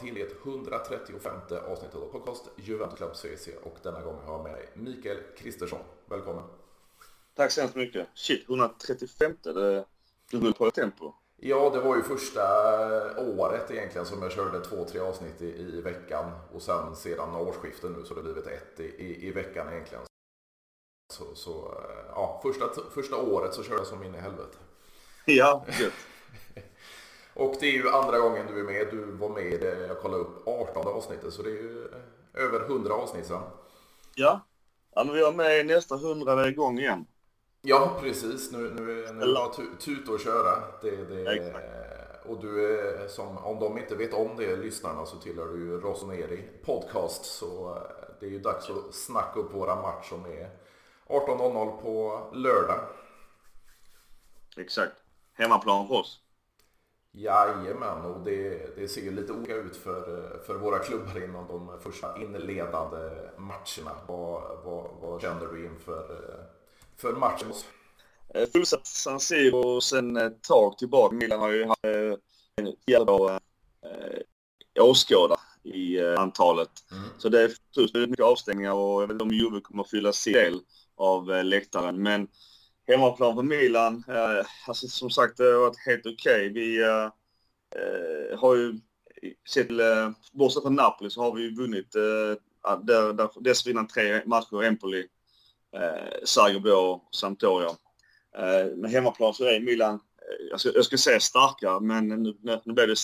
till ett 135 avsnitt av podcast Juventus Club CC och denna gång har jag med mig Mikael Kristersson. Välkommen! Tack så hemskt mycket! Shit, 135 det du på tempo. Ja, det var ju första året egentligen som jag körde två, tre avsnitt i, i veckan och sen sedan årsskiftet nu så det blivit ett i, i, i veckan egentligen. Så, så ja, första, första året så körde jag som in i helvete. Ja, gött. Och det är ju andra gången du är med. Du var med, jag kollade upp, 18 avsnittet. Så det är ju över 100 avsnitt sedan. Ja. Ja, men vi är med nästa hundrade gång igen. Ja, precis. Nu, nu, nu är det bara tuta och köra. Det, det, och du är, som, om de inte vet om det, lyssnarna, så tillhör du ju Rosoneri Podcast. Så eh, det är ju dags att snacka upp våra match som är 18.00 på lördag. Exakt. Hemmaplan för oss. Jajamän, och det, det ser ju lite olika ut för, för våra klubbar inom de första inledande matcherna. Vad, vad, vad känner du inför för matchen? Eh, fullsatt San Siro sen ett tag tillbaka. Milan har ju haft eh, en jävla äh, åskådare i antalet. Mm. Så det är mycket avstängningar och jag vet inte om Juve kommer att fylla sin del av läktaren. Men hemmaplan för Milan, eh, alltså som sagt det har varit helt okej. Okay. Vi eh, eh, har ju sett, eh, bortsett från Napoli så har vi ju vunnit eh, där, där, dessförinnan tre matcher, Empoli, eh, Zagreb och Sampdoria. Eh, med hemmaplan så är Milan, eh, alltså, jag skulle säga starkare, men nu, nu blev det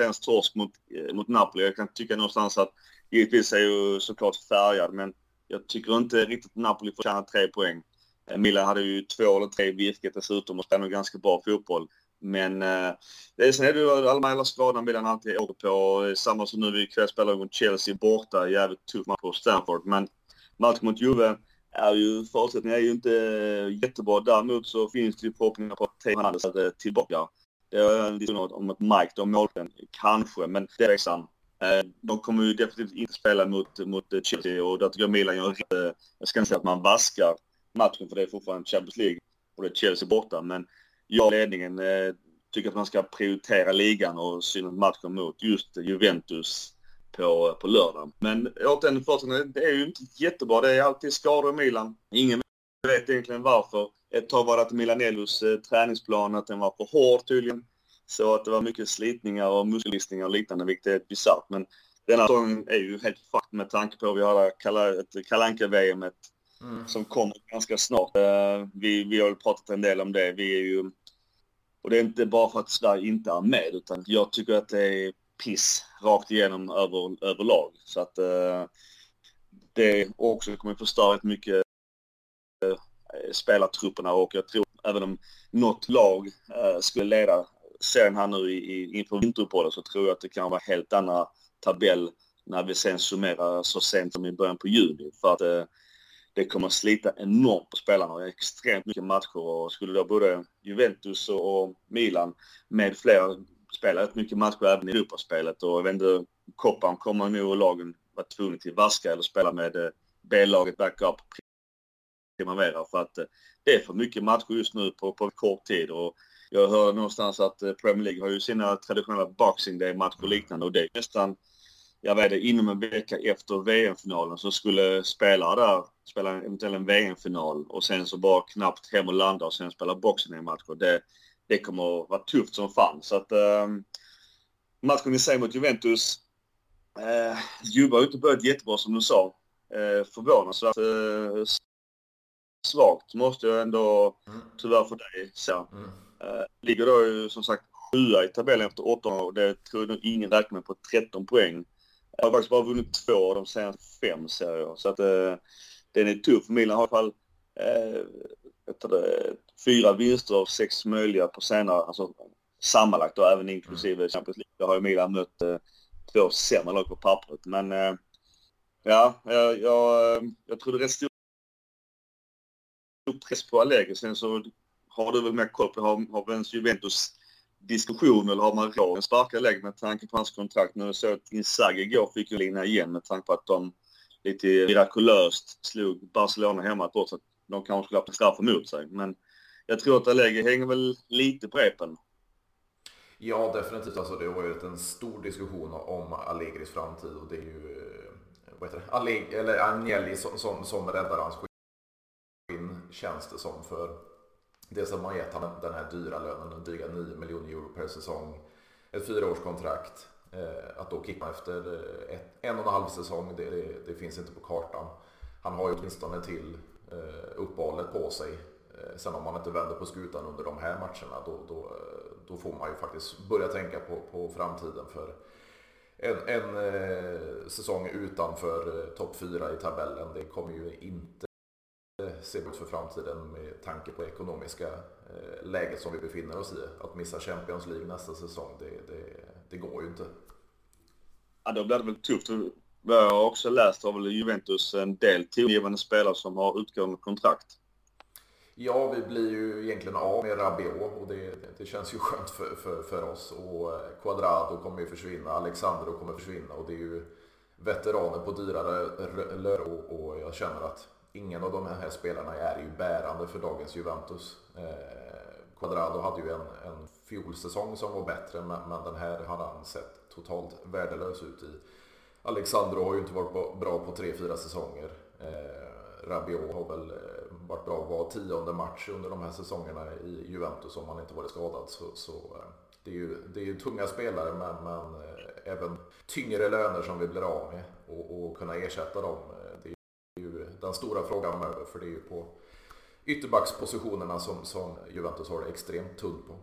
svensk torsk mot, eh, mot Napoli. Jag kan tycka någonstans att givetvis är ju såklart färgad, men jag tycker inte riktigt att Napoli förtjänar tre poäng. Eh, Milan hade ju två eller tre virket dessutom och spelade ganska bra fotboll. Men eh, sen är det ju alla jävla skador Milan alltid åker på. Samma som nu vi ikväll spelar mot Chelsea borta. Jävligt tuff match på Stanford. Men match mot Juve är ju, förutsättningarna är ju inte eh, jättebra. Däremot så finns det ju förhoppningar på att Theo Hernandez är tillbaka. Det är en diskussion om att Mike då målvakten, kanske, men det är tveksam. Eh, de kommer ju definitivt inte spela mot, mot Chelsea och där tycker jag Milan gör rätt. Jag ska inte säga att man vaskar matchen för det är fortfarande Champions League och det är Chelsea borta. Men jag och ledningen eh, tycker att man ska prioritera ligan och synas matchen mot just Juventus på, på lördagen. Men återigen, förutsättningarna, det är ju inte jättebra. Det är alltid skador i Milan. Ingen vet egentligen varför. Ett tag var det att Milanellos eh, träningsplan, att den var för hård tydligen. Så att det var mycket slitningar och muskellistningar och liknande, vilket är bisarrt. Men denna säsongen är ju helt fucked med tanke på att vi har ett Kalanka-VM, ett mm. som kommer ganska snart. Uh, vi, vi har ju pratat en del om det. Vi är ju... Och det är inte bara för att Sverige inte är med, utan jag tycker att det är piss rakt igenom över, överlag. Så att uh, det också kommer förstöra rätt mycket uh, spelartrupperna och jag tror även om något lag uh, skulle leda serien här nu i, i, inför vinteruppehållet så tror jag att det kan vara helt annan tabell när vi sen summerar så sent som i början på juni. För att det kommer att slita enormt på spelarna. Det är extremt mycket matcher och skulle då både Juventus och Milan med flera spela rätt mycket matcher även i Europaspelet och jag vet inte, Koppan kommer nog lagen vara tvungna till vaska eller spela med eh, B-laget backup Primavera för att eh, det är för mycket matcher just nu på, på kort tid och jag hörde någonstans att eh, Premier League har ju sina traditionella Boxing Day-matcher och liknande och det är nästan jag vet det, inom en vecka efter VM-finalen så skulle spelare där spela eventuellt en VM-final och sen så bara knappt hem och landa och sen spela boxning-matcher. Det, det kommer att vara tufft som fan. Så att eh, matchen i sig mot Juventus, eh, Juba har ju inte börjat jättebra som du sa. Eh, förvånansvärt eh, svagt måste jag ändå tyvärr för dig säga. Eh, ligger då ju som sagt sjua i tabellen efter åtta och det tror jag nog ingen räknar med på 13 poäng. Jag har faktiskt bara vunnit två av de senaste fem serier. Så att eh, den är tuff. Milan har i alla fall eh, det, fyra vinster av sex möjliga på senare, alltså sammanlagt och även inklusive mm. Champions League. Då har ju Milan mött eh, två sämre lag på pappret. Men eh, ja, jag, jag, jag tror det är rätt stor press på Allegri. Sen så har du väl mer koll på, har, har Juventus diskussion eller har man en starkare lägg med tanke på hans kontrakt? Nu såg att Inzaghi igår fick ju lina igen med tanke på att de lite mirakulöst slog Barcelona hemma trots att de kanske skulle ha en straff emot sig. Men jag tror att Allegri hänger väl lite på repen. Ja, definitivt. Alltså, det har varit en stor diskussion om Allegris framtid och det är ju eh, vad heter det? Alleg eller Agnelli som, som, som räddar hans skinn känns det som. För det som man gett honom den här dyra lönen, dryga 9 miljoner euro per säsong. Ett fyraårskontrakt. Eh, att då kicka efter eh, ett, en och en halv säsong, det, det, det finns inte på kartan. Han har ju åtminstone till eh, uppehållet på sig. Sen om man inte vänder på skutan under de här matcherna då, då, då får man ju faktiskt börja tänka på, på framtiden. för en, en säsong utanför topp 4 i tabellen, det kommer ju inte se ut för framtiden med tanke på ekonomiska eh, läget som vi befinner oss i. Att missa Champions League nästa säsong, det, det, det går ju inte. Ja, då blir det väl tufft. Vad jag har också läst har väl Juventus en del tongivande spelare som har utgående kontrakt. Ja, vi blir ju egentligen av med Rabiot och det, det känns ju skönt för, för, för oss. Och eh, Quadrado kommer ju försvinna, Alexandro kommer försvinna och det är ju veteraner på dyrare lön och, och jag känner att ingen av de här spelarna är ju bärande för dagens Juventus. Eh, Quadrado hade ju en, en fjolsäsong som var bättre men, men den här har han sett totalt värdelös ut i. Alexandro har ju inte varit bra på tre, fyra säsonger. Eh, Rabiot har väl eh, varit bra var tionde match under de här säsongerna i Juventus om han inte varit skadad. Så, så eh, det är ju det är ju tunga spelare men, men eh, även tyngre löner som vi blir av med och, och kunna ersätta dem. Eh, det är ju den stora frågan för det är ju på ytterbackspositionerna som, som Juventus har det extremt tunt på.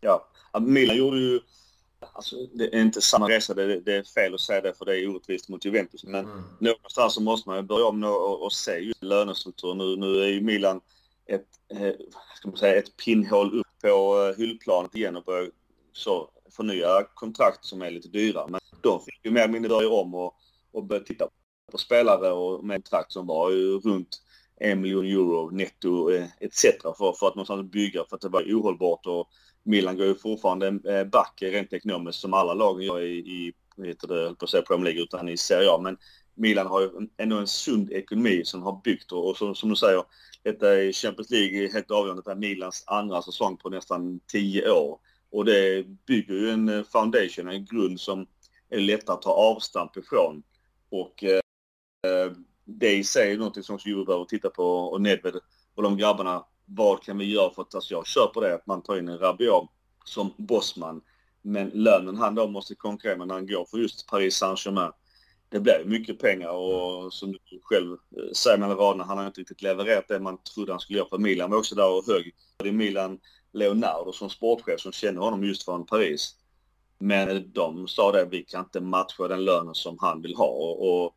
Ja, Milan gjorde ju Alltså, det är inte samma resa, det, det, är fel att säga det för det är orättvist mot Juventus. Men mm. någonstans så måste man ju börja om och, och se just lönestrukturen. Nu, nu är ju Milan ett, eh, ska man säga, ett pinnhål upp på eh, hyllplanet igen och börja så, förnya kontrakt som är lite dyra. Men de fick ju mer eller mindre börja om och, och börja titta på spelare och med kontrakt som var ju runt en miljon euro netto eh, etc. För, för att någonstans bygga för att det var ohållbart och Milan går ju fortfarande eh, back rent ekonomiskt som alla lag gör i, i heter det, på att säga Premier League utan i Serie A. Men Milan har ju ändå en sund ekonomi som har byggt och, och som, som, du säger, detta i Champions League är helt avgörande. Det är Milans andra säsong på nästan tio år. Och det bygger ju en eh, foundation, en grund som är lättare att ta avstamp ifrån. Och eh Eh, det i sig är något som Juve behöver titta på och Nedved och de grabbarna vad kan vi göra för att, alltså jag köper det, att man tar in en Rabiot som bossman. Men lönen han då måste konkurrera med när han går för just Paris Saint-Germain. Det blir mycket pengar och som du själv eh, säger mellan raderna, han har inte riktigt levererat det man trodde han skulle göra för Milan var också där och hög. Det är Milan Leonardo som sportchef som känner honom just från Paris. Men de sa det, vi kan inte matcha den lönen som han vill ha. Och, och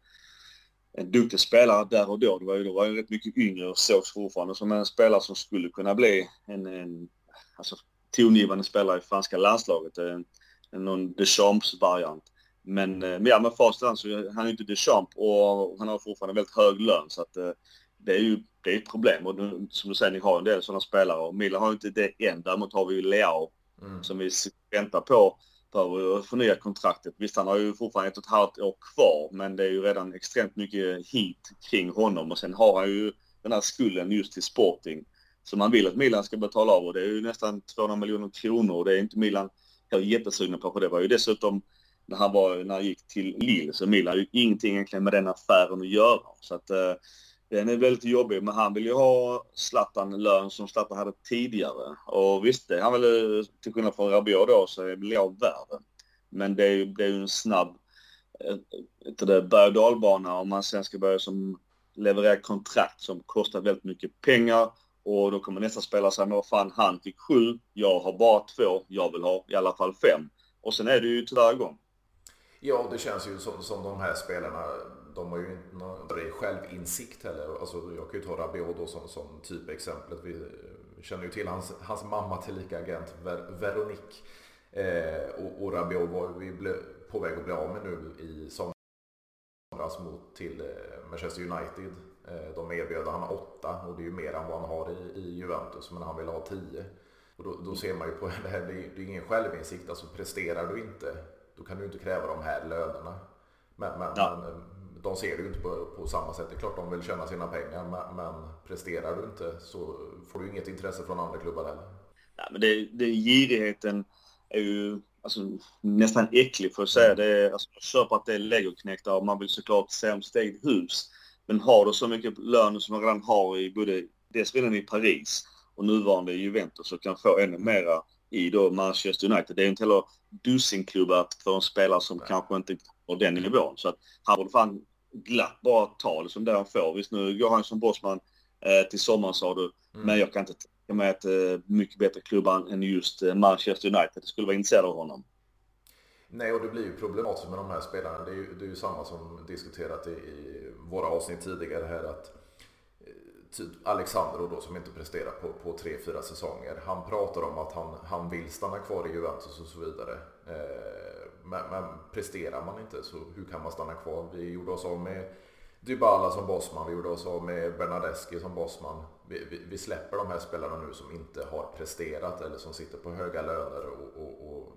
en duktig spelare där och då. Det var ju, då var ju rätt mycket yngre och sågs fortfarande som en spelare som skulle kunna bli en, en alltså, tongivande spelare i franska landslaget. En, en någon Deschamps-variant. Men, eh, men ja, med facit så han är inte Deschamps och han har fortfarande väldigt hög lön så att eh, det är ju det är ett problem och nu, som du säger, ni har en del sådana spelare och Milan har inte det än. Däremot har vi ju Leao mm. som vi väntar på för att förnya kontraktet. Visst, han har ju fortfarande ett och ett halvt år kvar, men det är ju redan extremt mycket hit kring honom och sen har han ju den här skulden just till Sporting som man vill att Milan ska betala av och det är ju nästan 200 miljoner kronor och det är inte Milan jättesugna på för det var ju dessutom när han var, när han gick till Lille så Milan har ju ingenting egentligen med den affären att göra. Så att eh, den är väldigt jobbig, men han vill ju ha Zlatan-lön som Zlatan hade tidigare. Och visst, det han väl eh, till skillnad från Rabiot då så är jag värre. Men det är ju, det är en snabb eh, berg och dalbana om man sen ska börja som leverera kontrakt som kostar väldigt mycket pengar och då kommer nästa spelare säga, men vad fan han fick sju, jag har bara två, jag vill ha i alla fall fem. Och sen är det ju tyvärr igång. Ja, det känns ju som, som de här spelarna de har ju inte någon självinsikt heller. Alltså, jag kan ju ta Rabiot då som, som typexemplet. Vi känner ju till hans, hans mamma tillika agent Ver, Veronique. Eh, och, och Rabiot var vi ble, på väg att bli av med nu i somras mot till eh, Manchester United. Eh, de erbjöd han åtta och det är ju mer än vad han har i, i Juventus. Men han vill ha tio. Och då, då ser man ju på det här, det är, det är ingen självinsikt. Alltså presterar du inte, då kan du inte kräva de här lönerna. Men, men, ja. men de ser det ju inte på, på, samma sätt. Det är klart de vill tjäna sina pengar men, men presterar du inte så får du inget intresse från andra klubbar heller. Nej, men det, det, girigheten är ju alltså, nästan äcklig för att säga. Det är, alltså, jag köper att det är legoknektar och man vill såklart se dem steg hus. Men har du så mycket lön som man redan har i både dessförinnan i Paris och nuvarande Juventus så kan få ännu mera i då Manchester United. Det är ju inte heller dussinklubbar att få en spelare som Nej. kanske inte har den nivån. Så att han borde fan glatt bara ta det som det han får. Visst nu går han som bossman eh, till sommaren sa du. Mm. Men jag kan inte tänka mig att eh, mycket bättre klubbar än just eh, Manchester United skulle vara intresserade av honom. Nej, och det blir ju problematiskt med de här spelarna. Det är ju, det är ju samma som diskuterat i, i våra avsnitt tidigare här att eh, typ Alexandro då som inte presterar på, på tre, fyra säsonger. Han pratar om att han, han vill stanna kvar i Juventus och så vidare. Eh, men, men, presterar man inte så hur kan man stanna kvar? Vi gjorde oss av med Dybala som bossman, vi gjorde oss av med Bernadeschi som bossman. Vi, vi, vi, släpper de här spelarna nu som inte har presterat eller som sitter på höga löner och, och, och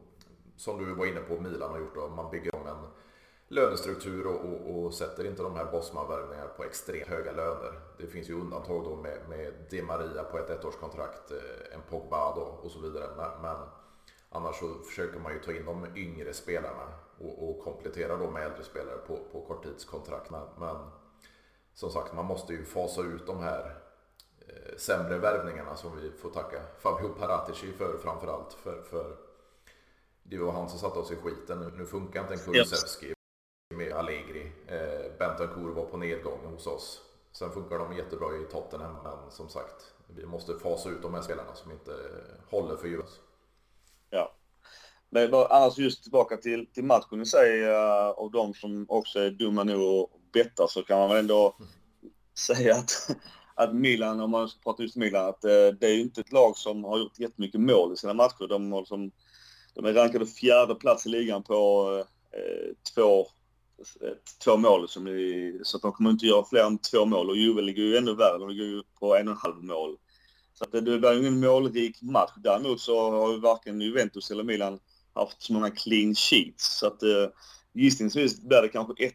som du var inne på Milan har gjort, då, man bygger om en lönestruktur och, och, och sätter inte de här bossmanvärvningarna på extremt höga löner. Det finns ju undantag då med, med Di Maria på ett ettårskontrakt, eh, en Pogba då och så vidare. Men, men annars så försöker man ju ta in de yngre spelarna och, och komplettera då med äldre spelare på, på korttidskontrakt. Men som sagt, man måste ju fasa ut de här eh, sämre värvningarna som vi får tacka Fabio Paratici för framförallt. För, för det var han som satte oss i skiten. Nu, nu funkar inte en Kulusevski med Allegri. Eh, Bentancourt var på nedgång hos oss. Sen funkar de jättebra i Tottenham, men som sagt, vi måste fasa ut de här spelarna som inte håller för Juventus. Ja. Men annars just tillbaka till, till matchen i sig, uh, eh, av de som också är dumma nog att betta så kan man väl ändå mm. säga att, att Milan, om man pratar just Milan, att uh, det är ju inte ett lag som har gjort jättemycket mål i sina matcher. De har som de är rankade fjärde plats i ligan på uh, två, två mål. Som är, så att de kommer inte göra fler än två mål. Och Juve ligger ju ännu värre. De ligger ju på en och en halv mål. Så att det, blir ingen målrik match. Däremot så har ju varken Juventus eller Milan haft så många clean sheets. Så att eh, gissningsvis blir det kanske 1-1,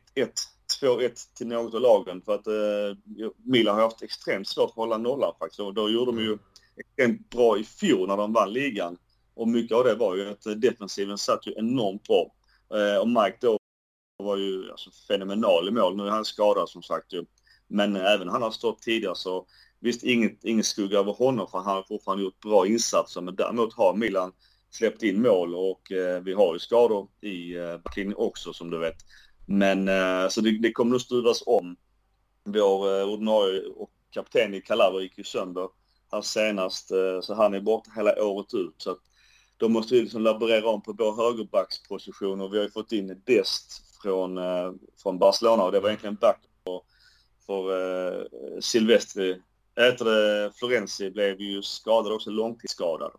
2-1 till något av lagen. För att eh, Milan har haft extremt svårt att hålla nollan faktiskt. Och då gjorde de ju extremt bra i fjol när de vann ligan. Och mycket av det var ju att defensiven satt ju enormt bra. Eh, och Mike då var ju alltså, fenomenal i mål. Nu är han skadad som sagt ju. Men även han har stått tidigare så visst inget, ingen skugga över honom för han har fortfarande gjort bra insatser. Men däremot har Milan släppt in mål och eh, vi har ju skador i eh, backlinjen också som du vet. Men eh, så det, det kommer nog stuvas om. Vår eh, ordinarie och kapten i Calabria gick ju sönder här senast eh, så han är borta hela året ut. Så att då måste vi liksom laborera om på vår högerbacksposition och vi har ju fått in Dest från, eh, från Barcelona och det var egentligen back för, för eh, Silvestri. Heter det, Florenzi blev ju skadad också, långtidsskadad.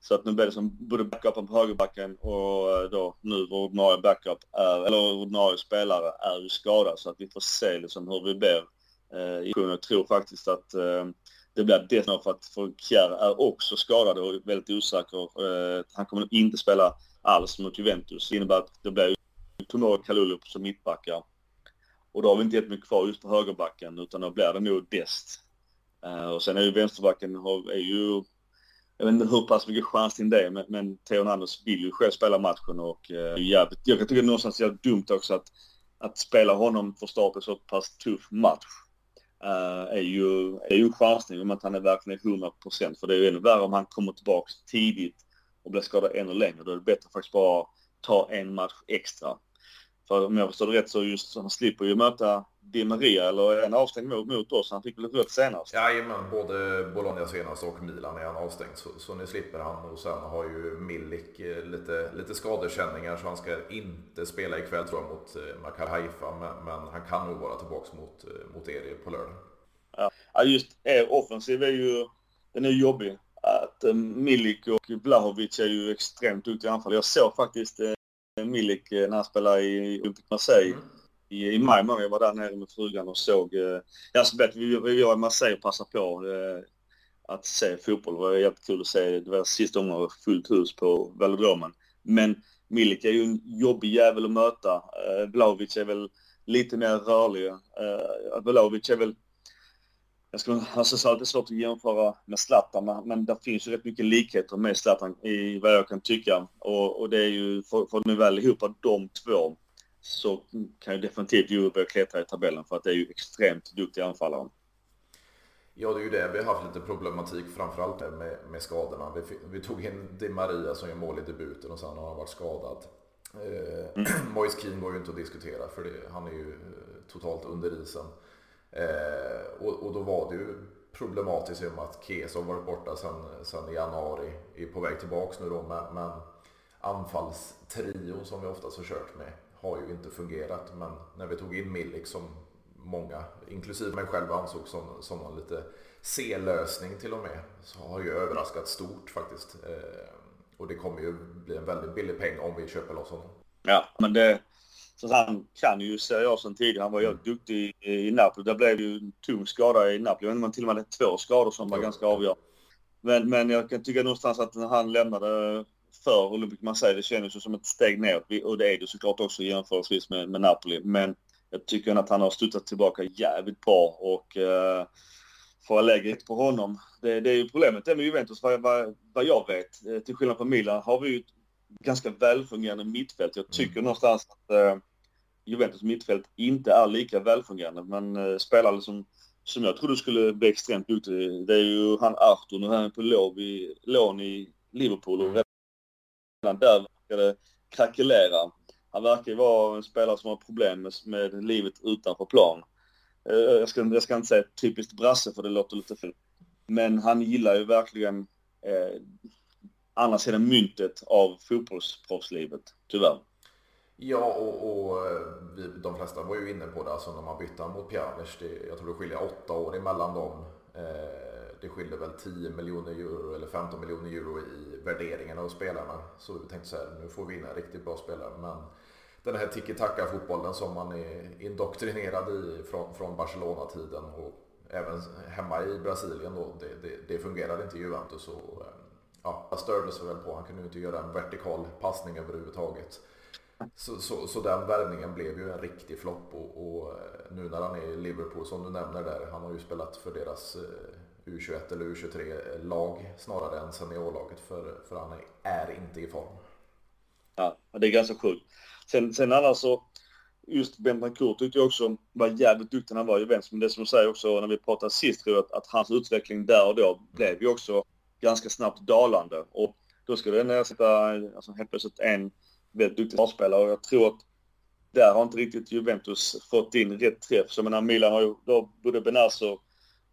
Så att nu blir det som både backupen på högerbacken och eh, då nu vår ordinarie backup är, eller ordinarie spelare är ju skadad så att vi får se liksom hur vi blir. Eh, jag tror faktiskt att eh, det blir dessutom för att Folkjär är också skadad och väldigt osäker. Eh, han kommer nog inte spela alls mot Juventus. Det innebär att det blir Tomori och Kalulu som mittbackar. Och då har vi inte jättemycket kvar just på högerbacken utan då blir det nog Dest. Eh, och sen är ju vänsterbacken är ju, jag vet inte hur pass mycket chans till det men, men Theo Anders vill ju själv spela matchen och uh, jävligt, jag tycker det är någonstans jävligt dumt också att, att spela honom för start i så pass tuff match. Uh, är, ju, är ju en chansning om att han är verkligen 100% För det är ju ännu värre om han kommer tillbaka tidigt och blir skadad ännu längre. Då är det bättre att faktiskt bara ta en match extra. För om jag förstår det rätt så just han slipper ju möta Di Maria eller är han avstängd mot, mot oss? Han fick väl rött senast? Jajamän, både Bologna senast och Milan är han avstängd. Så, så nu slipper han. Och sen har ju Milik eh, lite, lite skadekänningar så han ska inte spela ikväll tror jag mot eh, Maccabi Haifa. Men, men, han kan nog vara tillbaka mot, eh, mot er på lördag. Ja, just er offensiv är ju, den är jobbig. Att Milik och Vlahovic är ju extremt duktiga anfall. Jag såg faktiskt Milik när han spelade i Olympic Marseille. Mm i, i maj månad. Jag var där nere med frugan och såg, eh, ja så vi, vi var i Marseille och passade på eh, att se fotboll. Det var jättekul att se. Det var sista gången var fullt hus på velodromen. Men Milik är ju en jobbig jävel att möta. Eh, Vlahovic är väl lite mer rörlig. Eh, Vlahovic är väl jag ska alltså, alltid det är svårt att jämföra med Zlatan, men, det finns ju rätt mycket likheter med Zlatan i vad jag kan tycka. Och, och det är ju, får, ni nu väl ihop de två så kan ju definitivt Djurgården börja klättra i tabellen för att det är ju extremt duktiga anfallare. Ja, det är ju det. Vi har haft lite problematik framförallt med, med skadorna. Vi, vi tog in Di Maria som gör mål i debuten och sen har han varit skadad. Eh, mm. Moise Keane går ju inte att diskutera för det, han är ju eh, totalt under isen. Eh, och, och, då var det ju problematiskt i och med att Keso varit borta sedan sen i januari, är på väg tillbaks nu då. Men, men anfallstrion som vi oftast har kört med har ju inte fungerat. Men när vi tog in Milik som många, inklusive mig själv, ansåg som, som en lite C-lösning till och med, så har ju överraskat stort faktiskt. Eh, och det kommer ju bli en väldigt billig peng om vi köper loss honom. Ja, men det... Så han kan ju Serie A sen tidigare. Han var ju mm. duktig i, i Napoli. Där blev ju en tung skada i Napoli. Men till och med två skador som var ganska avgörande. Men, men jag kan tycka någonstans att när han lämnade för Olympic Marseille, det kändes ju som ett steg ner. Och det är det såklart också jämförelsevis med, med Napoli. Men jag tycker att han har studsat tillbaka jävligt bra och eh, får lägga på honom. Det, det är ju problemet det med Juventus, vad, vad, vad jag vet. Eh, till skillnad från Milan har vi ju ett ganska välfungerande mittfält. Jag tycker mm. någonstans att eh, Juventus mittfält inte är lika välfungerande. Men eh, spelare som, som jag trodde skulle bli extremt duktig, det är ju han Arthur. Nu är han på lov i, lån i Liverpool och redan där verkar det krackelera. Han verkar ju vara en spelare som har problem med, med livet utanför plan. Eh, jag ska, jag ska inte säga typiskt brasse för det låter lite fel. Men han gillar ju verkligen eh, andra sidan myntet av fotbollsproffslivet, tyvärr. Ja, och, och eh, vi, de flesta var ju inne på det, alltså när man bytte mot Pjanic. Jag tror det skiljer åtta år emellan dem. Eh, det skiljer väl 10 miljoner euro eller 15 miljoner euro i värderingen av spelarna. Så vi tänkte så här, nu får vi in en riktigt bra spelare. Men den här tiki-taka-fotbollen som man är indoktrinerad i från, från Barcelona-tiden och även hemma i Brasilien då, det, det, det fungerade inte i Juventus. Och, eh, ja, jag störde sig väl på, han kunde ju inte göra en vertikal passning överhuvudtaget. Så, så, så den värvningen blev ju en riktig flopp och, och, eh, nu när han är i Liverpool som du nämner där, han har ju spelat för deras eh, U21 eller U23-lag snarare än seniorlaget för, för han är, inte i form. Ja, det är ganska sjukt. Sen, sen annars så, just Bentancourt tyckte jag också var jävligt duktig när han var i Juventus. Men det som du säger också när vi pratade sist tror jag att, att hans utveckling där och då blev ju också ganska snabbt dalande. Och då skulle den ersätta alltså, helt plötsligt en väldigt duktig försvarsspelare och jag tror att där har inte riktigt Juventus fått in rätt träff. Så menar Milan har ju då både Benazzo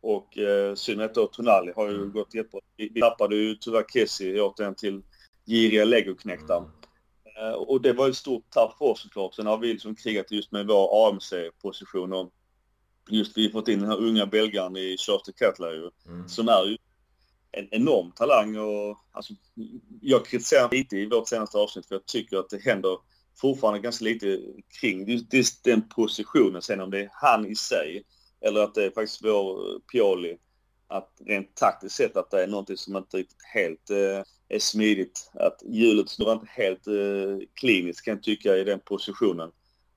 och eh, synnerhet då Tonali har ju mm. gått jättebra. Vi, tappade ju tyvärr Kessie återigen till giriga legoknektar. Mm. Eh, och det var ett stort tapp för oss såklart. Sen har vi liksom krigat just med vår AMC-position och just vi har fått in den här unga belgaren i Charles Cutler ju, mm. som är ju en enorm talang och alltså, jag kritiserar lite i vårt senaste avsnitt för jag tycker att det händer fortfarande ganska lite kring just, just den positionen. Sen om det är han i sig eller att det är faktiskt vår eh, Pioli att rent taktiskt sett att det är någonting som inte riktigt helt eh, är smidigt. Att hjulet snurrar inte helt eh, kliniskt kan jag tycka i den positionen.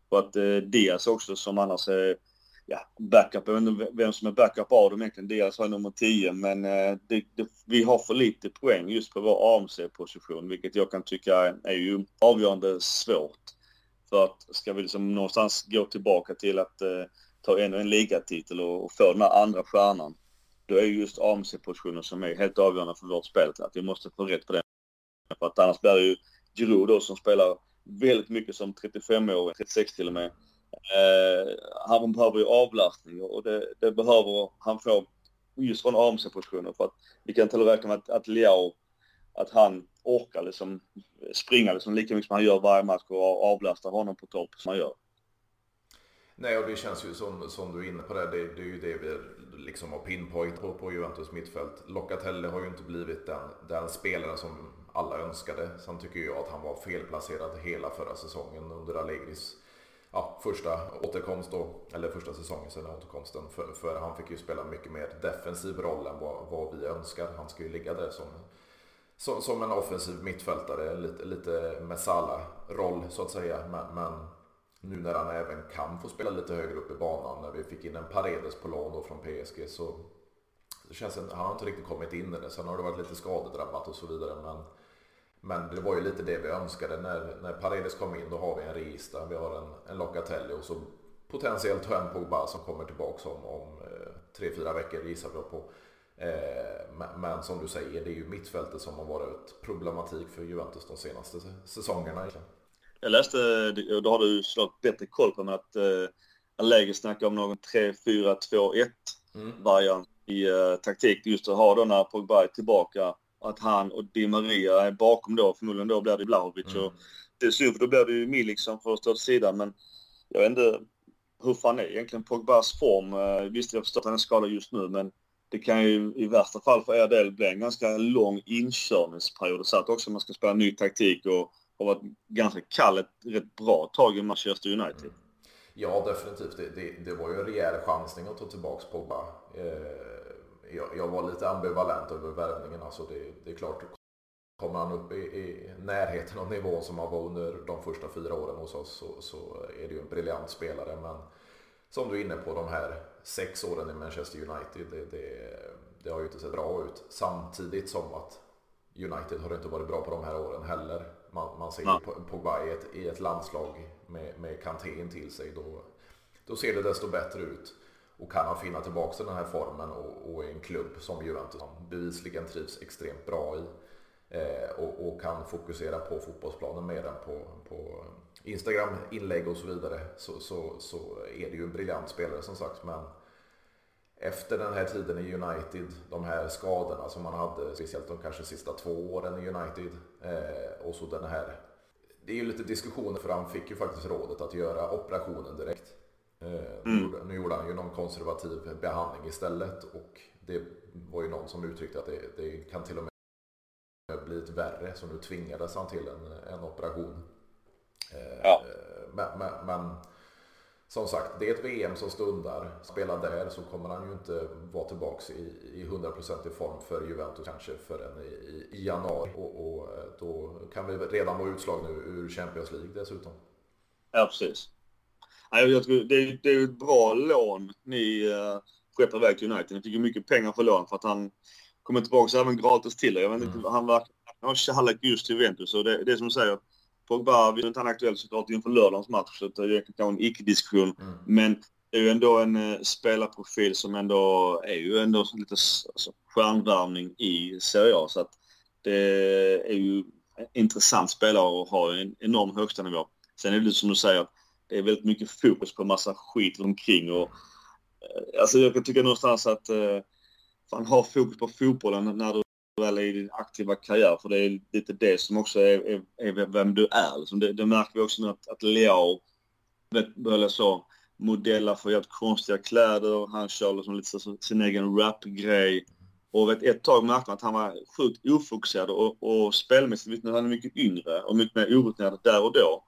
Och att eh, Diaz också som annars är ja, backup, jag vet inte vem som är backup av dem egentligen. Diaz har nummer 10 men eh, det, det, vi har för lite poäng just på vår AMC-position vilket jag kan tycka är, är ju avgörande svårt. För att ska vi liksom någonstans gå tillbaka till att eh, ta ännu en ligatitel och, och få den här andra stjärnan då är just AMC-positionen som är helt avgörande för vårt spel. Att vi måste få rätt på den. För att annars blir det ju Giroud då som spelar väldigt mycket som 35-åring, 36 till och med. Eh, han behöver ju avlastning och det, det behöver han få just från AMC-positionen. För att vi kan med räkna med att, att Leao, att han orkar liksom springa liksom lika mycket som han gör varje match och avlastar honom på topp som han gör. Nej, och det känns ju som, som du är inne på det. Det, det är ju det vi liksom har pinpoint på, på Juventus mittfält. Locatelli har ju inte blivit den, den spelaren som alla önskade. Sen tycker jag att han var felplacerad hela förra säsongen under Allegris ja, första återkomst då, eller första säsongen sedan återkomsten. För, för, han fick ju spela mycket mer defensiv roll än vad, vad vi önskar. Han ska ju ligga där som, som, som en offensiv mittfältare, lite, lite Messala-roll så att säga. Men, men nu när han även kan få spela lite högre upp i banan, när vi fick in en Paredes på lån då från PSG så det känns han har inte riktigt kommit in i det. Sen har det varit lite skadedrabbat och så vidare. Men, men det var ju lite det vi önskade. När, när Paredes kom in då har vi en Register, vi har en, en Locatelli och så potentiellt har en Pogba som kommer tillbaka om, om eh, tre, fyra veckor gissar vi på. Eh, men som du säger, det är ju mittfältet som har varit problematik för Juventus de senaste säsongerna. Jag läste, och då har du såklart bättre koll på mig, att eh, Allegri snackar om någon 3-4-2-1 mm. variant i taktik. Just att ha då när Pogba är tillbaka, att han och Di Maria är bakom då. Förmodligen då blir det Vlahovic. Mm. Och det är synd för då blir det ju Milik som får stå åt sidan. Men jag vet inte hur fan är egentligen Pogbas form? Uh, visst, jag förstår att han är skadad just nu, men det kan ju i värsta fall för er del bli en ganska lång inkörningsperiod. Så att också man ska spela ny taktik och har varit ganska kall ett rätt bra tag i Manchester United. Mm. Ja, definitivt. Det, det, det, var ju en rejäl chansning att ta tillbaka Pogba. Eh, jag, jag, var lite ambivalent över värvningen. Alltså det, det är klart, kommer han upp i, i, närheten av nivån som han var under de första fyra åren hos oss så, så är det ju en briljant spelare. Men som du är inne på, de här sex åren i Manchester United, det, det, det har ju inte sett bra ut. Samtidigt som att United har inte varit bra på de här åren heller. Man, man ser ja. Pogba i ett, i ett landslag med, med Kanté till sig. Då, då ser det desto bättre ut. Och kan han finna tillbaka den här formen och, och i en klubb som Juventus bevisligen trivs extremt bra i. Eh, och, och, kan fokusera på fotbollsplanen mer än på, på Instagram, inlägg och så vidare. Så, så, så är det ju en briljant spelare som sagt. Men efter den här tiden i United, de här skadorna som man hade, speciellt de kanske sista två åren i United. Eh, och så den här, det är ju lite diskussioner för han fick ju faktiskt rådet att göra operationen direkt. Eh, mm. Nu gjorde han ju någon konservativ behandling istället och det var ju någon som uttryckte att det, det kan till och med bli ett värre så nu tvingades han till en, en operation. Eh, ja. Men, men, men, som sagt, det är ett VM som stundar. Spela där så kommer han ju inte vara tillbaka i, i 100% i form för Juventus kanske förrän i, i januari. Och, och, eh, då kan vi redan vara utslagna ur Champions League dessutom. Ja, precis. Jag tror det, är, det är ett bra lån ni uh, skeppar iväg till United. Ni fick ju mycket pengar för lån för att han kommer tillbaka även gratis till er. Jag vet inte, mm. han verkar ha kärlek just till Juventus. Och det, det är som du säger, Pogba, vi är inte han aktuell såklart inför lördagens match, så det är kanske en icke-diskussion. Mm. Men det är ju ändå en uh, spelarprofil som ändå är ju ändå lite alltså, stjärnvärvning i Serie A. Så att det är ju en intressant spelare att ha en enorm högsta nivå. Sen är det som du säger, det är väldigt mycket fokus på massa skit omkring och eh, alltså jag kan tycka någonstans att uh, fan ha fokus på fotbollen när du väl är i din aktiva karriär. För det är lite det som också är, är, är vem du är. Liksom det, det, märker vi också nu att, att Leao börjar så modella för att konstiga kläder. Han kör liksom lite så, sin egen rap-grej. Och vet, ett tag märkte man att han var sjukt ofokuserad och, och spelmässigt, han är mycket yngre och mycket mer orutinerad där och då.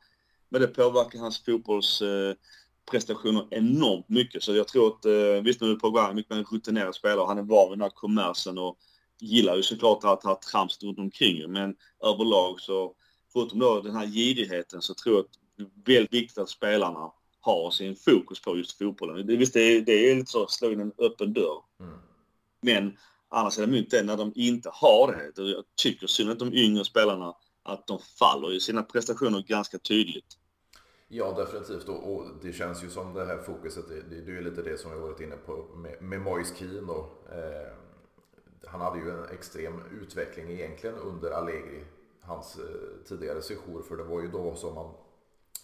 Men det påverkar hans fotbollsprestationer eh, enormt mycket. Så jag tror att, eh, visst nu är Pogba mycket mer rutinerad spelare, han är van vid den här kommersen och gillar ju såklart att ha trams runt omkring men överlag så, förutom då den här girigheten så tror jag att det är väldigt viktigt att spelarna har sin fokus på just fotbollen. Det, visst, det är, det är lite så att slå in en öppen dörr. Mm. Men annars är det mycket när de inte har det. Jag tycker synd att de yngre spelarna att de faller i sina prestationer ganska tydligt. Ja, definitivt. Och, och, det känns ju som det här fokuset, det, det är ju lite det som vi varit inne på med, med Moise Keane då. Eh, han hade ju en extrem utveckling egentligen under Allegri, hans eh, tidigare sejour. För det var ju då som han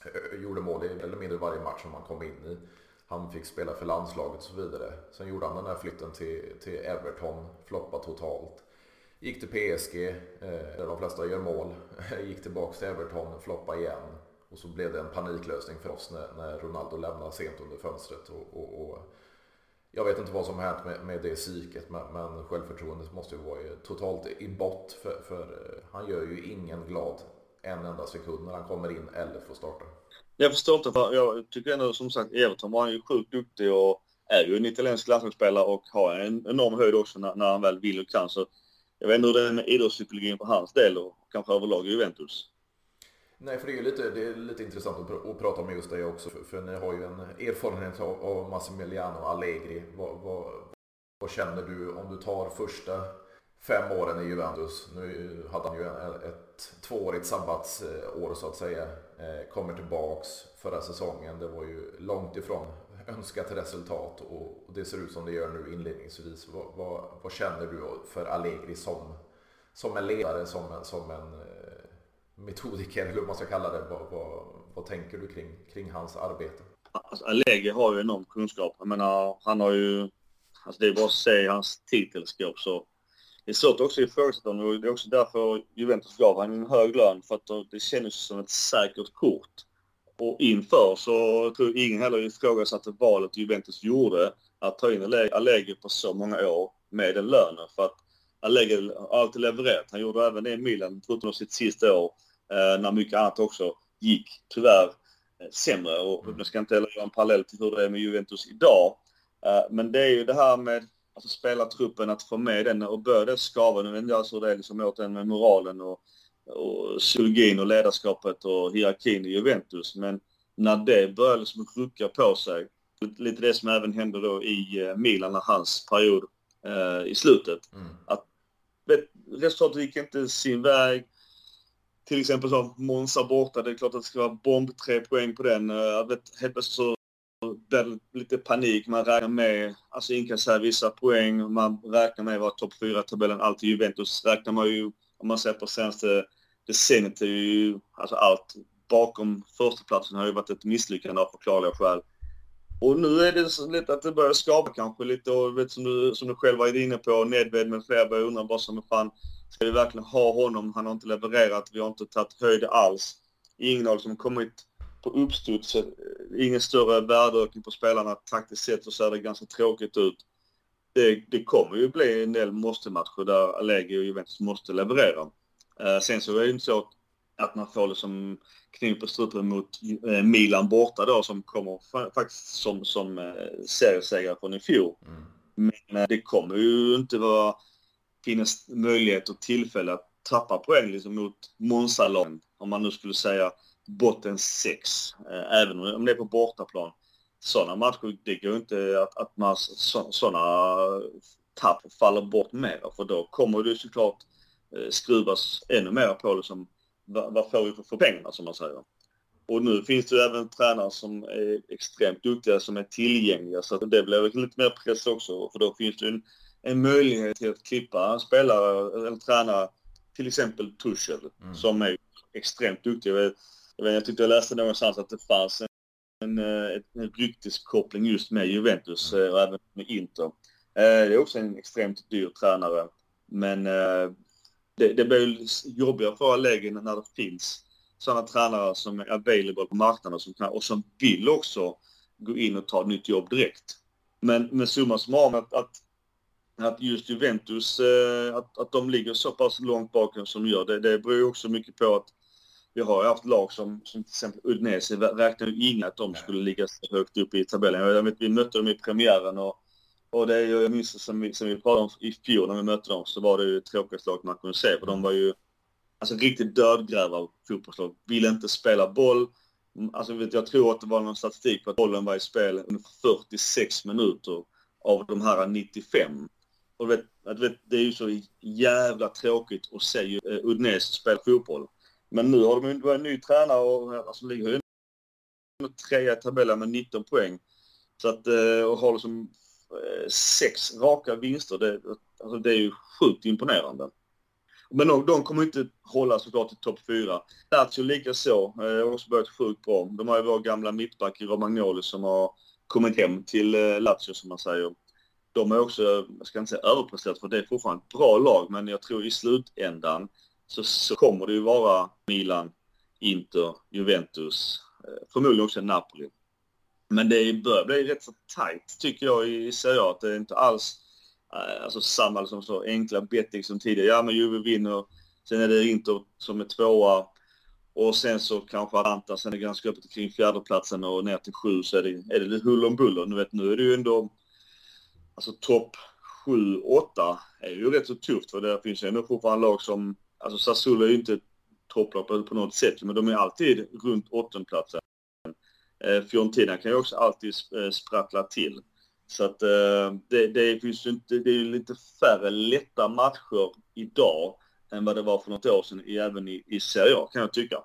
eh, gjorde mål i eller mindre varje match som han kom in i. Han fick spela för landslaget och så vidare. Sen gjorde han den här flytten till, till Everton, floppa totalt. Gick till PSG, eh, där de flesta gör mål. Gick tillbaka till Everton, floppa igen. Och så blev det en paniklösning för oss när, när Ronaldo lämnade sent under fönstret. Och, och, och jag vet inte vad som har hänt med, med det psyket men, men självförtroendet måste ju vara totalt i bott för, för eh, han gör ju ingen glad en enda sekund när han kommer in eller får starta. Jag förstår inte, för jag tycker ändå som sagt Everton var han ju sjukt duktig och är ju en italiensk landslagsspelare och har en enorm höjd också när, när han väl vill och kan. Så jag vet inte hur det är med idrottspsykologin för hans del och kanske överlag i Juventus. Nej, för det är ju lite, det är lite intressant att, pr att prata om just det också. För, för, ni har ju en erfarenhet av, av Massimiliano Allegri. Vad, vad, vad, känner du om du tar första fem åren i Juventus? Nu hade han ju ett tvåårigt sabbatsår så att säga. Eh, kommer tillbaks förra säsongen. Det var ju långt ifrån önskat resultat och det ser ut som det gör nu inledningsvis. Vad, vad, vad känner du för Allegri som, som en ledare, som en, som en eh, metodiker eller vad man ska kalla det? Vad, vad, vad tänker du kring, kring hans arbete? Alltså, Allegri har ju enorm kunskap. Jag menar, han har ju... Alltså det är bara att se hans titelskåp så... Det är svårt också i honom och det är också därför Juventus gav honom en hög lön för att det kändes som ett säkert kort. Och inför så tror jag ingen heller ifrågasatte valet Juventus gjorde att ta in Allegri på så många år med den lönen. För att Allegri har alltid levererat. Han gjorde även det i Milan, förutom sitt sista år, när mycket annat också gick tyvärr eh, sämre. Och mm. jag ska inte heller göra en parallell till hur det är med Juventus idag. Eh, men det är ju det här med alltså, spelartruppen, att få med den och börja det skava. Nu vet inte jag hur det är liksom åt den med moralen och och psykologin och ledarskapet och hierarkin i Juventus. Men när det började liksom rucka på sig, lite det som även hände då i eh, Milan när hans period eh, i slutet. Mm. Att resultatet gick inte sin väg. Till exempel så Monza borta, det är klart att det ska vara bomb tre poäng på den. Eh, jag vet, helt plötsligt så blir det lite panik. Man räknar med, alltså inkassera vissa poäng. Man räknar med att vara topp 4-tabellen. Alltid Juventus räknar man ju, om man ser på senaste decenniet är ju, alltså allt bakom förstaplatsen har ju varit ett misslyckande av förklarliga skäl. Och nu är det så lite att det börjar skapa kanske lite och vet som du, som du själv var inne på, Nedved med flera börjar undra vad som är fan, ska vi verkligen ha honom? Han har inte levererat, vi har inte tagit höjd alls. Ingen har liksom kommit på uppstuds, ingen större värdeökning på spelarna taktiskt sett så ser det ganska tråkigt ut. Det, det kommer ju bli en del måste-matcher där Allegri och Juventus måste leverera. Eh, sen så är det inte så att man får liksom kniv på strupen mot eh, Milan borta då som kommer faktiskt som, som eh, seriesegrare från i fjol. Mm. Men det kommer ju inte vara finnas möjlighet och tillfälle att tappa poäng liksom mot monza om man nu skulle säga botten 6, eh, även om det är på bortaplan. Sådana matcher, det går inte att, att man sådana tapp faller bort mer för då kommer det såklart eh, skruvas ännu mer på liksom, vad, vad får vi för, för pengarna som man säger. Och nu finns det ju även tränare som är extremt duktiga som är tillgängliga så det blir lite mer press också för då finns det en, en möjlighet till att klippa spelare eller tränare, till exempel Tuchel mm. som är extremt duktig. Jag, vet, jag, vet, jag tyckte jag läste någonstans att det fanns en, en, eh, en rykteskoppling just med Juventus mm. Eh, och även med Inter. Det är också en extremt dyr tränare men det, det blir jobbigare för Allegri när det finns sådana tränare som är available på marknaden och som, och som vill också gå in och ta ett nytt jobb direkt. Men, men summa summarum att, att, att just Juventus, eh, att, att de ligger så pass långt bakom som de gör, det, det beror ju också mycket på att vi har haft lag som, som till exempel Udinese räknar ju inga att de skulle ligga så högt upp i tabellen. Jag vet, vi mötte dem i premiären och och det jag minns som vi, som vi pratade om i fjol när vi mötte dem, så var det ju tråkigaste laget man kunde se. För de var ju alltså riktigt dödgrävda fotbollslag. Ville inte spela boll. Alltså vet, jag tror att det var någon statistik på att bollen var i spel under 46 minuter av de här 95. Och vet, vet, det är ju så jävla tråkigt att se uh, eh, Udnes spela fotboll. Men nu har de ju en ny tränare och alltså, ligger ju trea i tabellen med 19 poäng. Så att, eh, uh, och har liksom eh, sex raka vinster. Det, alltså det är ju sjukt imponerande. Men de, de kommer inte hålla såklart i topp fyra. Lazio likaså, eh, har också börjat sjukt bra. De har ju vår gamla mittback i Romagnoli som har kommit hem till eh, Lazio som man säger. De är också, jag ska inte säga överpresterat för det är fortfarande ett bra lag men jag tror i slutändan så, så kommer det ju vara Milan, Inter, Juventus, eh, förmodligen också Napoli men det börjar bli rätt så tajt tycker jag i Serie A. Att det är inte alls eh, alltså, samma liksom, så enkla betting som tidigare. Ja, men Juve vinner. Sen är det Inter som är tvåa. Och sen så kanske Atalanta, sen är det ganska öppet kring fjärdeplatsen och ner till sju så är det, är det lite hull om buller. Nu, vet, nu är det ju ändå, alltså topp sju, åtta är ju rätt så tufft för det finns ju ändå fortfarande lag som, alltså Sassuolo är ju inte topplag på, något sätt. Men de är alltid runt åttondeplatsen. Eh, Fiorentina kan ju också alltid eh, sprattla till. Så att eh, det, det finns ju inte, det är ju lite färre lätta matcher idag än vad det var för något år sedan även i, i Serie A kan jag tycka.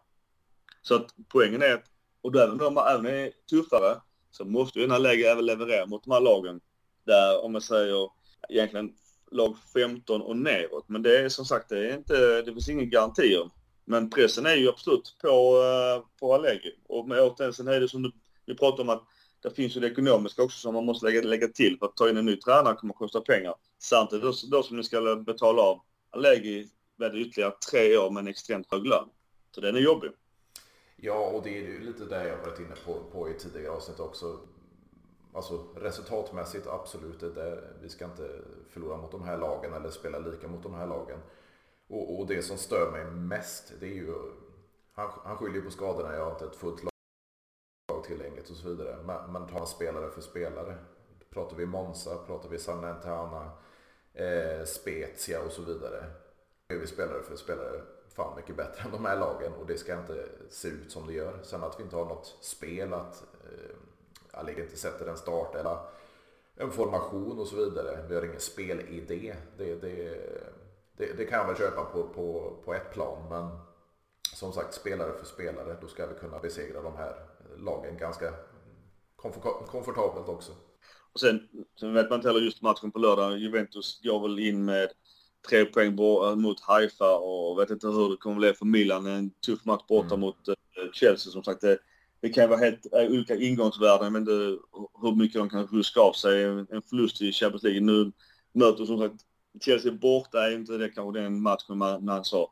Så att poängen är att, och även om de även är tuffare, så måste ju den här läget även leverera mot de här lagen. Där, om man säger egentligen lag 15 och neråt. Men det är som sagt, det är inte, det finns inga garantier. Men pressen är ju absolut på, eh, på Allegri. Och med återigen, sen är det som du, vi pratar om att det finns ju det ekonomiska också som man måste lägga, lägga till för att ta in en ny tränare kommer att kosta pengar. Samtidigt då, då som ni ska betala av Allegri med ytterligare tre år med en extremt hög lön. Så den är jobbig. Ja, och det är ju lite det jag varit inne på, på i tidigare avsnitt också. Alltså resultatmässigt absolut, det vi ska inte förlora mot de här lagen eller spela lika mot de här lagen. Och, och det som stör mig mest, det är ju, han, han skyller på skadorna, jag har inte ett fullt lag tillgängligt och så vidare. Men, men tar spelare för spelare. Pratar vi Monza, pratar vi Sanentana, eh, Spezia och så vidare. Är vi spelare för spelare fan mycket bättre än de här lagen och det ska inte se ut som det gör. Sen att vi inte har något spel, att eh, Allegri inte sätter en start eller en formation och så vidare. Vi har ingen spelidé. Det, det, det, det kan jag väl köpa på, på, på ett plan men som sagt spelare för spelare då ska vi kunna besegra de här lagen ganska komfortabelt också. Och sen, sen vet man inte heller just matchen på lördag. Juventus går väl in med tre poäng mot Haifa och vet inte hur det kommer bli för Milan. En tuff match borta mm. mot eh, Chelsea som sagt. Det, det kan vara helt äh, olika ingångsvärden. men det, hur mycket de kan ruska av sig. En förlust i Champions League. Nu möter som sagt Chelsea borta är inte det kanske den matchen man, man så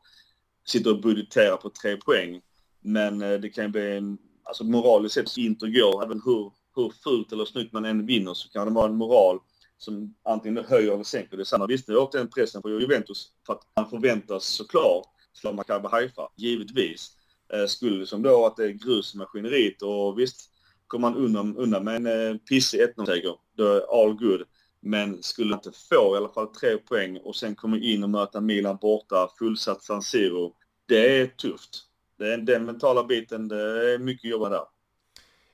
sitter och budgeterar på tre poäng. Men eh, det kan bli en, alltså moraliskt sett så inte går, även hur, hur fult eller snyggt man än vinner så kan det vara en moral som antingen höjer eller sänker. Det är samma visst, det är den pressen på Juventus för att man förväntas såklart slå Maccabi Haifa, givetvis. Eh, skulle som då att det eh, är grus i maskineriet och visst, kommer man undan, undan med en eh, pissig 1-0-seger, då är all good. Men skulle inte få i alla fall tre poäng och sen komma in och möta Milan borta, fullsatt San Siro. Det är tufft. Det är, den mentala biten, det är mycket jobb där.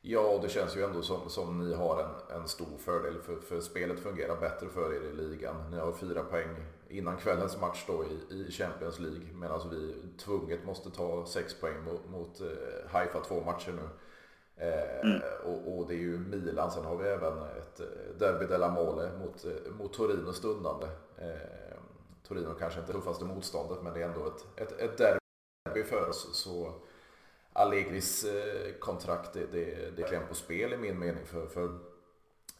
Ja, och det känns ju ändå som, som ni har en, en stor fördel för, för spelet fungerar bättre för er i ligan. Ni har fyra poäng innan kvällens match då i, i Champions League medan vi tvunget måste ta sex poäng mot, mot eh, Haifa två matcher nu. Eh, mm. och, och, det är ju Milan, sen har vi även ett eh, Derby della Mole mot, mot Torino stundande. Eh, Torino kanske inte tuffaste motståndet men det är ändå ett, ett, ett derby för oss. Så Allegris kontrakt, det, det, det är klämt på spel i min mening. För, för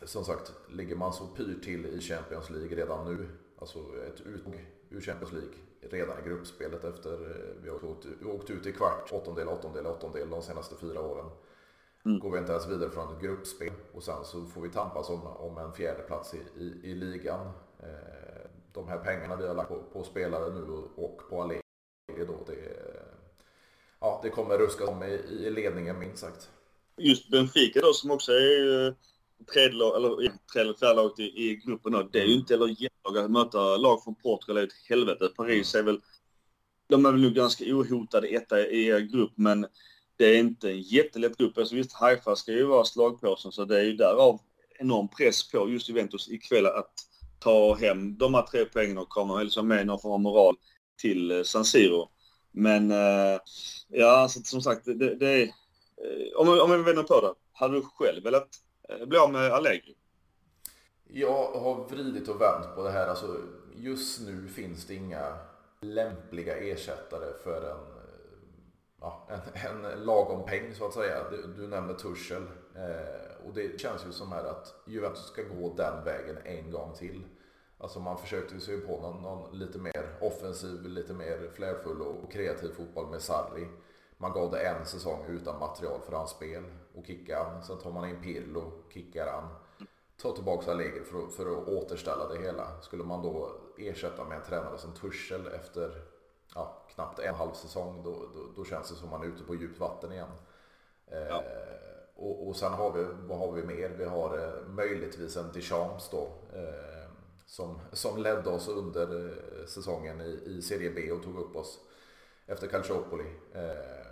som sagt, ligger man så pyrt till i Champions League redan nu, alltså ett uttåg ur Champions League redan i gruppspelet efter eh, vi har åkt, åkt ut i kvart, åttondel, åttondel, åttondel de senaste fyra åren. Mm. Går vi inte ens vidare från ett gruppspel och sen så får vi tampas om, om en fjärde plats i, i, i ligan. Eh, de här pengarna vi har lagt på, på spelare nu och, och på Allegri då, det, ja, det kommer ruska om i, i ledningen minst sagt. Just Benfica då som också är eh, tredje lag, eller tredje fjärde laget i, i gruppen då. Det är ju inte eller jättelag att möta lag från Portugal är ett helvete. Paris är väl, de är väl nu ganska ohotade etta i er grupp men det är inte en jättelätt grupp. Alltså visst, Haifa ska ju vara slagpåsen så det är ju därav enorm press på just Juventus ikväll att ta hem de här tre poängen och komma liksom med någon form av moral till eh, San Siro. Men eh, ja, alltså, som sagt, det, det är... Eh, om, om vi vänder på det. Hade du själv velat Eh, bli av med Allegri? Jag har vridit och vänt på det här. Alltså, just nu finns det inga lämpliga ersättare för en, eh, ja, en, en lagom peng så att säga. Du, du nämnde Tuchel. Eh, och det känns ju som här att Juventus ska gå den vägen en gång till. Alltså man försökte sig på någon, någon, lite mer offensiv, lite mer flärfull och kreativ fotboll med Sarri. Man gav det en säsong utan material för hans spel och kickade. Sen tar man in Pirlo, kickar han. Tar tillbaka Allegri för, för att återställa det hela. Skulle man då ersätta med en tränare som Tuchel efter ja, knappt en halv säsong då, då, då, känns det som man är ute på djupt vatten igen. Eh, ja. och, och sen har vi, vad har vi mer? Vi har eh, möjligtvis en Deschamps då. Eh, som, som ledde oss under eh, säsongen i, i Serie B och tog upp oss efter Calciopoli. Eh,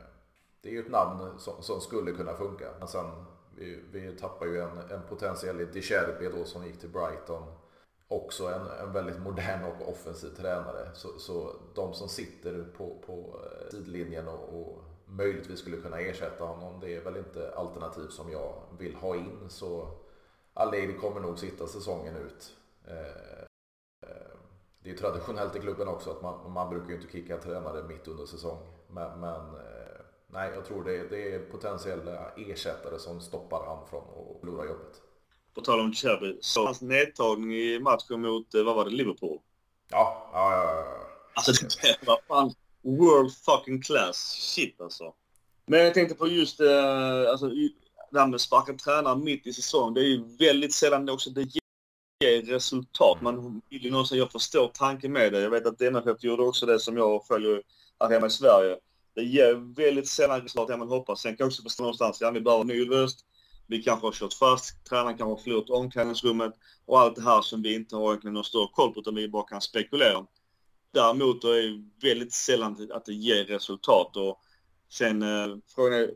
det är ju ett namn som, som skulle kunna funka. Men sen, vi, vi tappar ju en, en potentiell i Dicherbi då som gick till Brighton. Också en, en väldigt modern och offensiv tränare. Så, så de som sitter på, på eh, sidlinjen och, och möjligtvis skulle kunna ersätta honom. Det är väl inte alternativ som jag vill ha in. Så Allegri kommer nog sitta säsongen ut. Eh, Eh, eh, det är traditionellt i klubben också att man, man brukar ju inte kicka tränare mitt under säsong. Men, men eh, nej, jag tror det, det är potentiella ersättare som stoppar han från att förlora jobbet. På tal om Cherby, så hans nedtagning i matchen mot, vad var det, Liverpool? Ja, ja, ja. ja. Alltså det var fan world fucking class shit alltså. Men jag tänkte på just eh, alltså, det här med sparka tränare mitt i säsong. Det är ju väldigt sällan också det ger resultat. Man vill ju någonstans, jag förstår tanken med det. Jag vet att MFF gjorde också det som jag följer här hemma i Sverige. Det ger väldigt sällan resultat det man hoppas. Sen kan jag också förstå någonstans, ja vi behöver en ny röst. Vi kanske har kört fast, tränaren kanske har förlorat omklädningsrummet och allt det här som vi inte har egentligen någon större koll på utan vi bara kan spekulera. Däremot är det väldigt sällan att det ger resultat och sen eh, frågan är,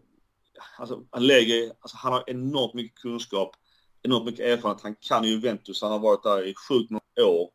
alltså Allegri, alltså han har enormt mycket kunskap, enormt mycket erfarenhet. Han kan ju Juventus, han har varit där i sjukt många år.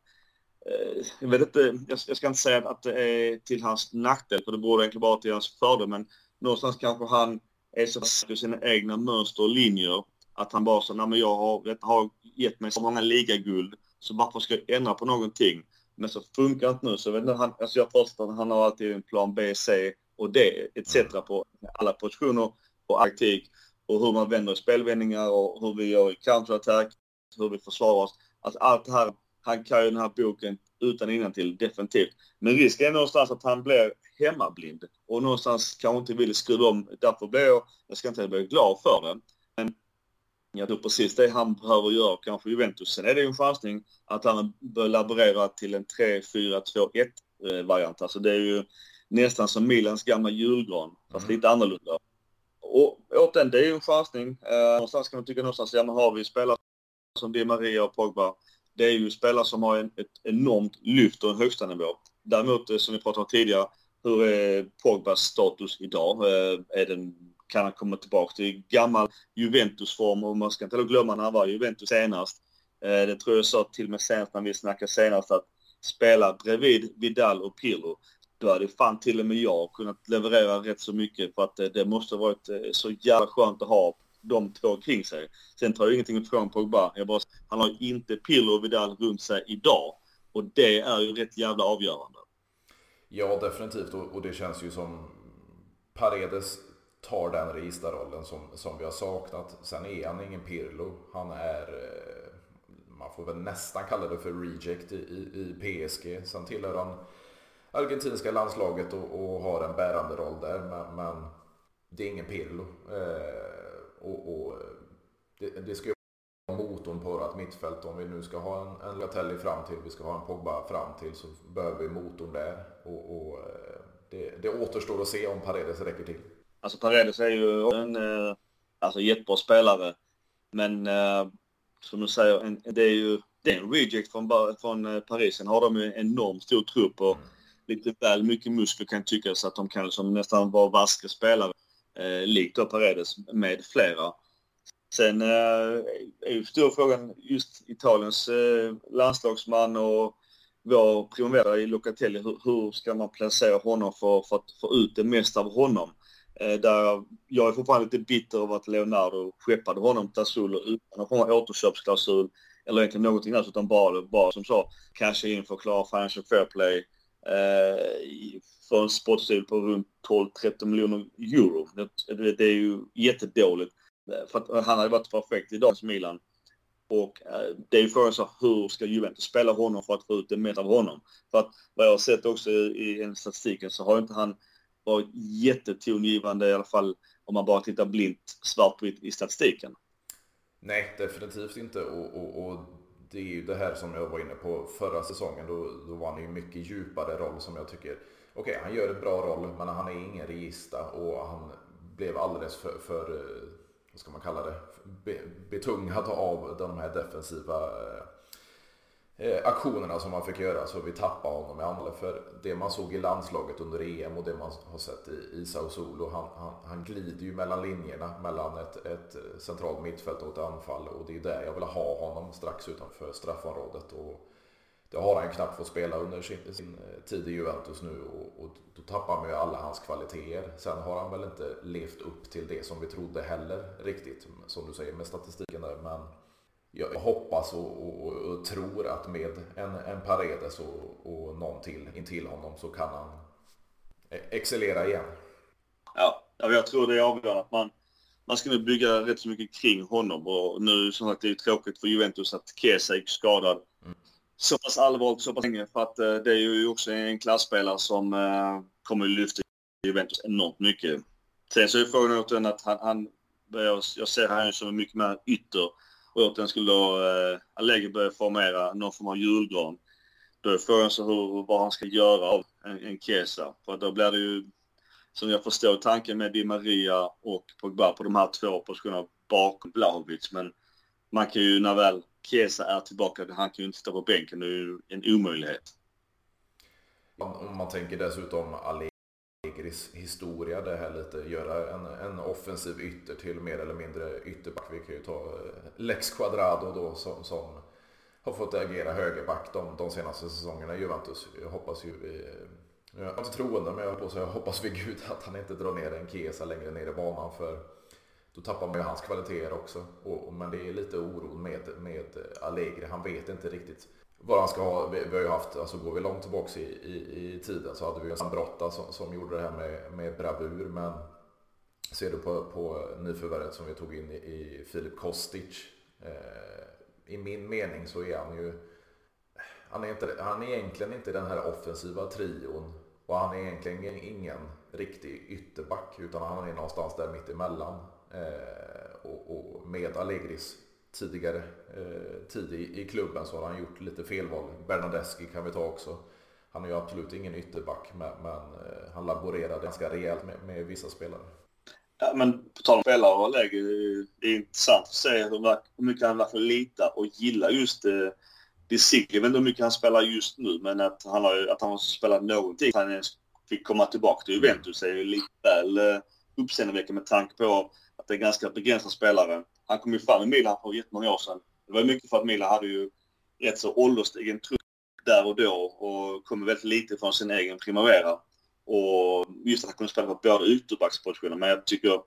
Eh, jag vet inte, jag, ska inte säga att det är till hans nackdel, för det borde egentligen vara till hans fördel, men någonstans kanske han är så säker i sina egna mönster och linjer att han bara så, nej men jag har, har gett mig så många ligaguld, så varför ska jag ändra på någonting? Men så funkar det inte nu. Så vet inte, han, alltså jag förstår att han har alltid en plan B, C och D etc. på alla positioner och taktik och hur man vänder spelvändningar och hur vi gör i counterattack, hur vi försvarar oss. Alltså allt det här, han kan ju den här boken utan till definitivt. Men risken är någonstans att han blir hemmablind och någonstans kanske inte vill skruva om. Därför blir jag, jag ska inte bli glad för det, men jag tror precis det han behöver göra, kanske Juventus. Sen är det ju en chansning att han bör laborera till en 3-4-2-1 eh, variant. Alltså det är ju nästan som Milans gamla julgran, fast mm. lite annorlunda. Och återigen, det är ju en chansning. Eh, någonstans kan man tycka någonstans, ja men har vi spelare som Di Maria och Pogba, det är ju spelare som har en, ett enormt lyft och en högsta nivå. Däremot, eh, som vi pratade om tidigare, hur är Pogbas status idag? Eh, är den kan han komma tillbaka till gammal Juventus-form och man ska inte glömma när han var Juventus senast. Eh, det tror jag sa till och med senast när vi snackade senast att spela bredvid Vidal och Pirlo. Då hade fan till och med jag kunnat leverera rätt så mycket för att eh, det, måste varit eh, så jävla skönt att ha de två kring sig. Sen tar jag ingenting ifrån Pogba. Jag bara, han har inte Pirlo och Vidal runt sig idag. Och det är ju rätt jävla avgörande. Ja, definitivt. Och, och det känns ju som Paredes tar den registerrollen som, som vi har saknat. Sen är han ingen Pirlo. Han är, eh, man får väl nästan kalla det för reject i, i, i PSG. Sen tillhör han argentinska landslaget och, och, har en bärande roll där. Men, men det är ingen Pirlo. Eh, och, och det, det, ska ju vara motorn på vårt mittfält. Om vi nu ska ha en, en Latelli fram till, vi ska ha en Pogba fram till så behöver vi motorn där. Och, och eh, det, det återstår att se om Paredes räcker till. Alltså Paredes är ju en eh, alltså, jättebra spelare. Men eh, som du säger, en, det är ju det är en reject från, från eh, Paris. Sen har de ju en enormt stor trupp och lite väl mycket muskler kan tyckas att de kan liksom nästan vara vaska spelare. Eh, likt då Paredes med flera. Sen eh, är ju stor frågan just Italiens eh, landslagsman och vår primavera i Locatelli. Hur, hur, ska man placera honom för, för att få ut det mesta av honom? Eh, där jag är fortfarande lite bitter över att Leonardo skeppade honom till Sassuolo utan någon form av återköpsklausul eller egentligen någonting annat utan bara, bara som så casha in för att klara financial fair play Eh, för en sportstil på runt 12-13 miljoner euro. Det, det, är ju jättedåligt. Eh, för att han hade varit perfekt i dagens Milan. Och eh, det är ju frågan så hur ska Juventus spela honom för att få ut det mesta av honom? För att vad jag har sett också i, i statistiken så har inte han varit jättetongivande i alla fall om man bara tittar blint svartvitt i statistiken. Nej, definitivt inte. Och, och, och, det är ju det här som jag var inne på förra säsongen. Då, då var han ju mycket djupare roll som jag tycker. Okej, okay, han gör en bra roll, men han är ingen regista och han blev alldeles för, för eh, vad ska man kalla det, betungad av de här defensiva eh, eh, aktionerna som han fick göra så vi tappade honom i andra. För det man såg i landslaget under EM och det man har sett i, i Sao Solo, han, han, han glider ju mellan linjerna, mellan ett, ett centralt mittfält och ett anfall. Och det är där jag vill ha honom strax utanför straffområdet. Och det har han knappt fått spela under sin, sin eh, tid i Juventus nu och, och då tappar man ju alla hans kvaliteter. Sen har han väl inte levt upp till det som vi trodde heller riktigt, som du säger med statistiken där. Men jag hoppas och, och, och tror att med en, en Paredes och, och någon till intill honom så kan han e-, excellera igen. Ja, jag tror det är avgörande att man, man ska nu bygga rätt så mycket kring honom och nu som sagt det är tråkigt för Juventus att Kesa gick skadad. Mm så pass allvarligt så pass länge för att eh, det är ju också en klassspelare som eh, kommer lyfta Juventus enormt mycket. Sen så är frågan återigen att han, han jag ser han som mycket mer ytter och återigen skulle då eh, Allegri börja formera någon form av julgran. Då är frågan så hur, vad han ska göra av en, en Kesa. För då blir det ju, som jag förstår tanken med Di Maria och Pogba på de här två positionerna bakom Blahovic. Men man kan ju när väl Chiesa är tillbaka, han kan ju inte stå på bänken, det är ju en omöjlighet. Om man tänker dessutom Allegris historia, det här lite, göra en, en offensiv ytter till mer eller mindre ytterback. Vi kan ju ta eh, Lex Quadrado då som, som har fått agera högerback de, de senaste säsongerna i Juventus. Jag hoppas ju, vi, eh, jag är inte troende men jag hoppas, jag hoppas vid gud att han inte drar ner en Kesa längre ner i banan för då tappar man ju hans kvaliteter också. Och, men det är lite oro med, med Allegri. Han vet inte riktigt vad han ska ha. Vi, vi har ju haft, alltså går vi långt tillbaka i, i, i tiden så hade vi en brotta som, som gjorde det här med, med bravur. Men ser du på, på nyförvärvet som vi tog in i, i Filip Kostic. Eh, I min mening så är han ju han är, inte, han är egentligen inte den här offensiva trion och han är egentligen ingen riktig ytterback utan han är någonstans där mitt emellan. Eh, och, och med Allegris tidigare eh, tid i, i, klubben så har han gjort lite felval. Bernadeschi kan vi ta också. Han är ju absolut ingen ytterback men, men eh, han laborerar ganska rejält med, med vissa spelare. Ja, men på tal om spelare och läge, det är intressant att se hur, mycket han verkligen litar och gillar just eh, Disigli. Jag vet inte hur mycket han spelar just nu, men att han har, att han har spelat någonting. Att han fick komma tillbaka till Juventus är ju lite väl eh, uppseendeväckande med tanke på att det är ganska begränsade spelare. Han kom ju fram i Milan för jättemånga år sedan. Det var mycket för att Milan hade ju rätt så ålderstigen trupp där och då och kom väldigt lite från sin egen Primavera. Och just att han kunde spela på båda ytterbackspositionerna. Men jag tycker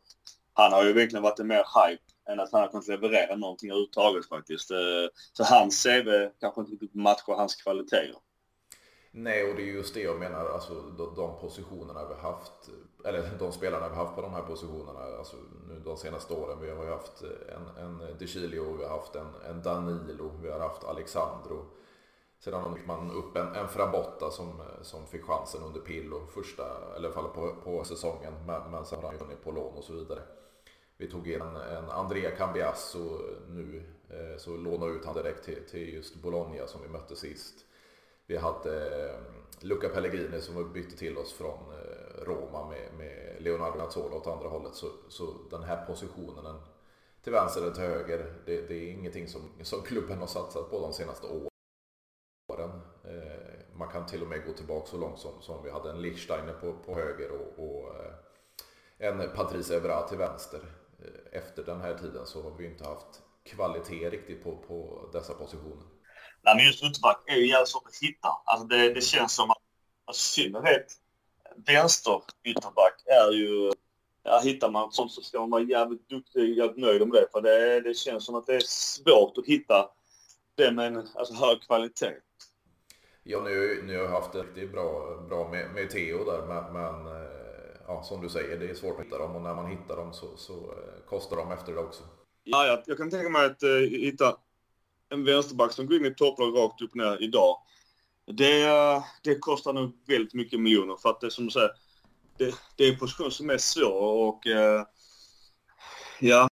han har ju verkligen varit en mer hype än att han har kunnat leverera någonting överhuvudtaget faktiskt. Eh, så hans CV kanske inte riktigt matchar hans kvaliteter. Nej, och det är just det jag menar. Alltså de, de positionerna vi har haft, eller de spelarna vi har haft på de här positionerna, alltså nu de senaste åren. Vi har ju haft en, en DeCilio, vi har haft en, en Danilo, vi har haft Alexandro. Sedan fick man upp en, en Frabotta som, som fick chansen under Pillo första, eller i alla fall på, på säsongen. Men, men sen har han ju på lån och så vidare. Vi tog in en, en Andrea Cambiasso nu, eh, så lånade ut han direkt till, till just Bologna som vi mötte sist. Vi hade eh, Luca Pellegrini som vi bytte till oss från eh, Roma med, med Leonardo Gazzola åt andra hållet. Så, så den här positionen till vänster eller till höger, det, det, är ingenting som, som klubben har satsat på de senaste åren. Eh, man kan till och med gå tillbaka så långt som, som vi hade en Lichsteiner på, på höger och, och eh, en Patrice Evra till vänster. Eh, efter den här tiden så har vi inte haft kvalitet riktigt på, på dessa positioner. Nej, men just ytterback är ju jävligt svårt att hitta. Alltså det, det känns som att, alltså, synnerhet vänster ytterback är ju... Ja, hittar man sånt så ska man vara jävligt duktig, jävligt nöjd med det. För det, det känns som att det är svårt att hitta det med en alltså, hög kvalitet. Ja, nu, nu har jag haft det riktigt bra, bra med, med Theo där, men, men eh, ja, som du säger, det är svårt att hitta dem och när man hittar dem så, så eh, kostar de efter det också. Ja, jag, jag kan tänka mig att uh, hitta en vänsterback som går in i topplag rakt upp och ner idag. Det, det kostar nog väldigt mycket miljoner för att det som du säger, det, det är en position som är svår och eh, ja,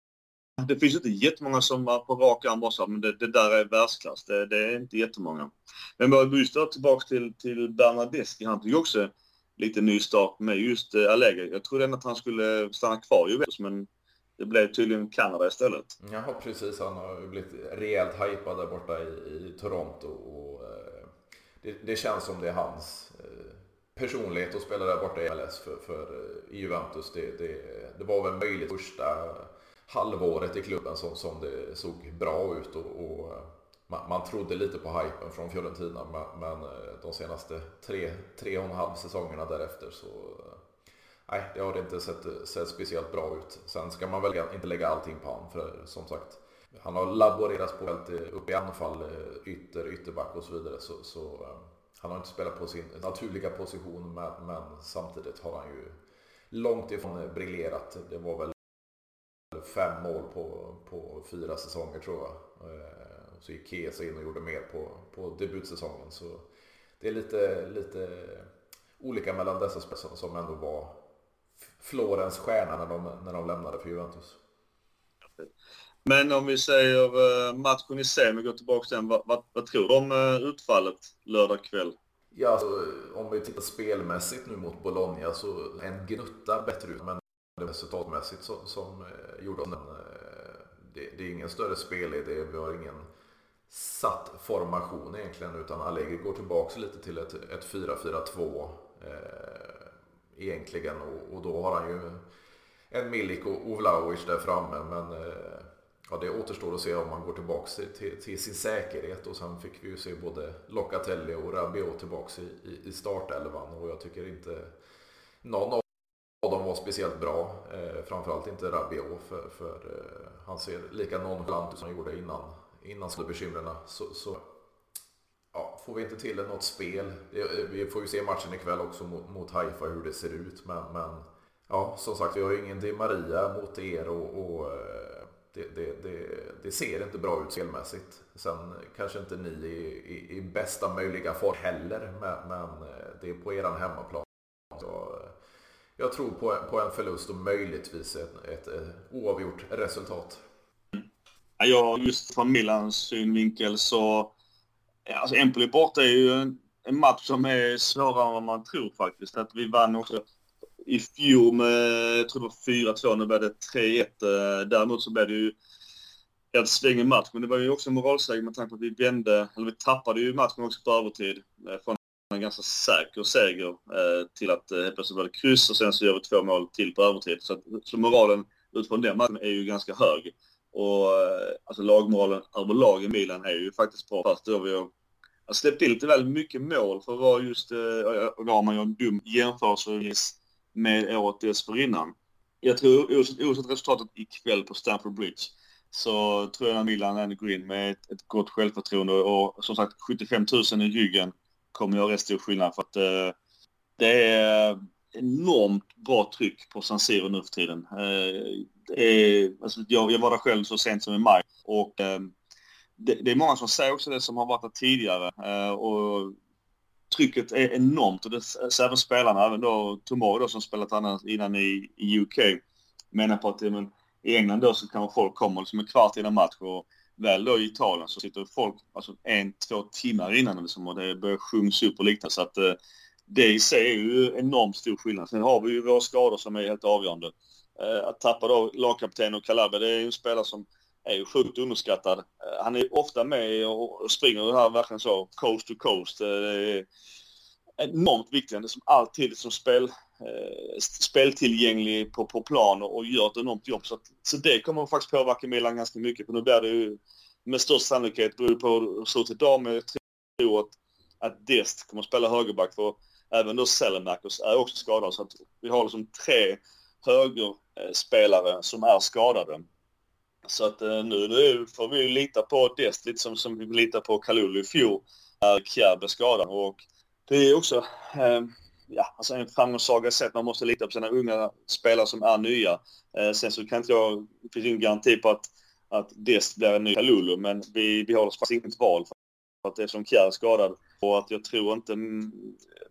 det finns inte jättemånga som är på rak arm bara men det, det, där är världsklass. Det, det är inte jättemånga. Men bara just då tillbaka till, till Bernadeschi, han tog också lite ny start med just eh, Allegri. Jag trodde ändå att han skulle stanna kvar i Juventus men det blev tydligen Kanada istället. Ja, precis. Han har ju blivit rejält hypad där borta i, i Toronto. Och, eh, det, det, känns som det är hans eh, personlighet att spela där borta i MLS för, för eh, i Juventus. Det, det, det, var väl möjligt första halvåret i klubben som, som det såg bra ut. Och, och eh, man, man trodde lite på hypen från Fiorentina men, men de senaste tre, tre och en halv säsongerna därefter så nej, det har inte sett, sett speciellt bra ut. Sen ska man väl inte lägga allting på honom för som sagt han har laborerats på helt eh, upp i anfall, eh, ytter, ytterback och så vidare. Så, så eh, han har inte spelat på sin naturliga position men, men, samtidigt har han ju långt ifrån briljerat. Det var väl fem mål på, på fyra säsonger tror jag. Så gick Kesa in och gjorde mer på, på debutsäsongen. Så det är lite, lite olika mellan dessa spelare som ändå var Florens stjärna när de, när de lämnade för Juventus. Men om vi säger eh, matchen i sig, om vi går tillbaka till den. Vad, vad, vad, tror du om eh, utfallet lördag kväll? Ja, alltså, om vi tittar spelmässigt nu mot Bologna så en gnutta bättre ut. Men resultatmässigt som, som eh, gjorde den. Det, det, är ingen större spelidé. Vi har ingen satt formation egentligen utan Allegri går tillbaka lite till ett, ett 4-4-2 egentligen och, och då har han ju en Milik och Ovlaovic där framme men eh, ja, det återstår att se om han går tillbaka till, till, sin säkerhet och sen fick vi ju se både Locatelli och Rabiot tillbaka i, i, startelvan och jag tycker inte någon av dem var speciellt bra. Eh, framförallt inte Rabiot för, för eh, han ser lika nonchalant ut som han gjorde innan, innan bekymren. Så, så ja, får vi inte till något spel. Eh, vi får ju se matchen ikväll också mot, mot Haifa hur det ser ut. Men, men ja, som sagt, vi har ju ingen Di Maria mot er och, och eh, det, det, det, det, ser inte bra ut spelmässigt. Sen kanske inte ni är i, i bästa möjliga form heller, men, men eh, det är på eran hemmaplan. Så, eh, jag tror på, på en förlust och möjligtvis ett, ett, ett oavgjort resultat. Ja, just från Milans synvinkel så Alltså Empoli borta är ju en, en, match som är svårare än vad man tror faktiskt. Att vi vann också i fjol med, jag tror det var 4-2, nu blev det 3-1. Eh, däremot så blev det ju ett sväng i match, men det var ju också en moralseger med tanke på att vi vände, eller vi tappade ju matchen också på övertid. Eh, från en ganska säker seger eh, till att helt plötsligt var det kryss och sen så gör vi två mål till på övertid. Så, så moralen utifrån den matchen är ju ganska hög. Och alltså lagmoralen överlag i Milan är ju faktiskt bra. Fast då vi har släppt in lite väl mycket mål för att vara just, och då har man ju en dum jämförelse med året dessförinnan. Jag tror oavsett resultatet ikväll på Stamford Bridge så tror jag att Milan ändå går in med ett, ett gott självförtroende och som sagt 75 000 i ryggen kommer göra rätt stor skillnad för att eh, det är enormt bra tryck på San Siro nu för tiden. Eh, är, alltså, jag, jag var där själv så sent som i maj och eh, det, det, är många som säger också det som har varit där tidigare eh, och trycket är enormt och det ser även spelarna, även då Tomori då som spelat annars innan i, i UK menar på att men, i England då så kanske folk kommer liksom en kvart innan match och väl då i Italien så sitter folk alltså en, två timmar innan liksom, och det börjar sjungas upp och liknande så att eh, det i sig är ju enormt stor skillnad. Sen har vi ju våra skador som är helt avgörande. Eh, att tappa då lagkapten och Calabria, det är ju en spelare som är ju sjukt underskattad. Eh, han är ofta med och springer här verkligen så coast to coast. Eh, det är enormt viktigt, som alltid som spel, eh, speltillgänglig på, på plan och gör ett enormt jobb. Så, att, så det kommer faktiskt påverka Milan ganska mycket. För nu blir det ju med största sannolikhet, beroende på hur det ser ut idag, men jag tror att, att Dest kommer att spela högerback. För även då Selemakers är också skadad. Så att vi har liksom tre högerspelare som är skadade. Så att eh, nu, får vi lita på Dest lite som, som vi litar på Kalulu i fjol när Kjär blev skadad. Och det är också eh, ja, alltså en framgångssaga sätt. Man måste lita på sina unga spelare som är nya. Eh, sen så kan inte jag, det finns ingen garanti på att, att Dest blir en ny Kalulu men vi, vi har faktiskt inget val för att eftersom Kjär är skadad och att jag tror inte mm,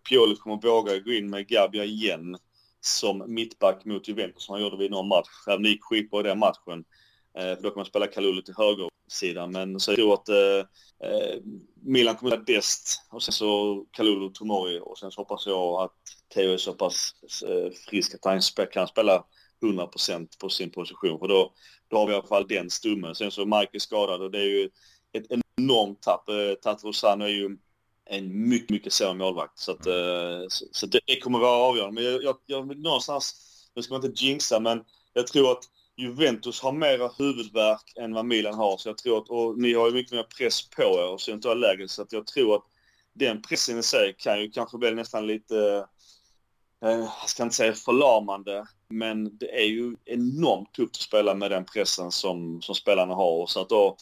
Pioli kommer våga gå in med Gabia igen som mittback mot Juventus som han gjorde vid någon match. Även det gick skitbra i den matchen. Eh, för då kan man spela Kalulu till högersidan. Men så jag tror att eh, eh Milan kommer att bäst och sen så Kalulu Tomori och sen så hoppas jag att Theo är så pass eh, frisk att han kan spela 100% på sin position. För då, då har vi i alla fall den stummen. Sen så Mike är skadad och det är ju ett enormt tapp. Tatrosano är ju en mycket, mycket sämre målvakt. Så, att, så, så, det kommer vara avgörande. Men jag, jag, jag vill någonstans, nu ska man inte jinxa, men jag tror att Juventus har mera huvudvärk än vad Milan har. Så jag tror att, och ni har ju mycket mer press på er och så inte har. Så att jag tror att den pressen i sig kan ju kanske bli nästan lite, eh, jag ska inte säga förlamande, men det är ju enormt tufft att spela med den pressen som, som spelarna har. Så att då,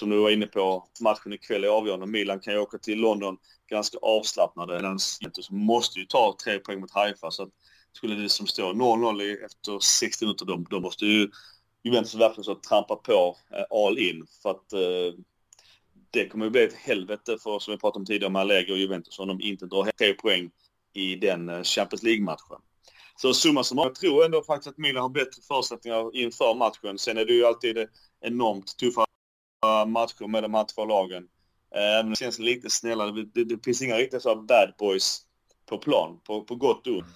som du var inne på, matchen ikväll är avgörande. Milan kan ju åka till London ganska avslappnade. Medan Juventus måste ju ta tre poäng mot Haifa. Så att skulle det som står 0-0 efter 60 minuter, då, då måste ju Juventus verkligen så trampa på eh, all in. För att eh, det kommer ju bli ett helvete för, som vi pratade om tidigare, med Allegri och Juventus om de inte drar tre poäng i den eh, Champions League-matchen. Så summa summarum, jag tror ändå faktiskt att Milan har bättre förutsättningar inför matchen. Sen är det ju alltid enormt tuffa matcher med de här två lagen. Eh, Även det känns lite snällare. Det, det, det finns inga riktiga så bad boys på plan, på, på gott och ont.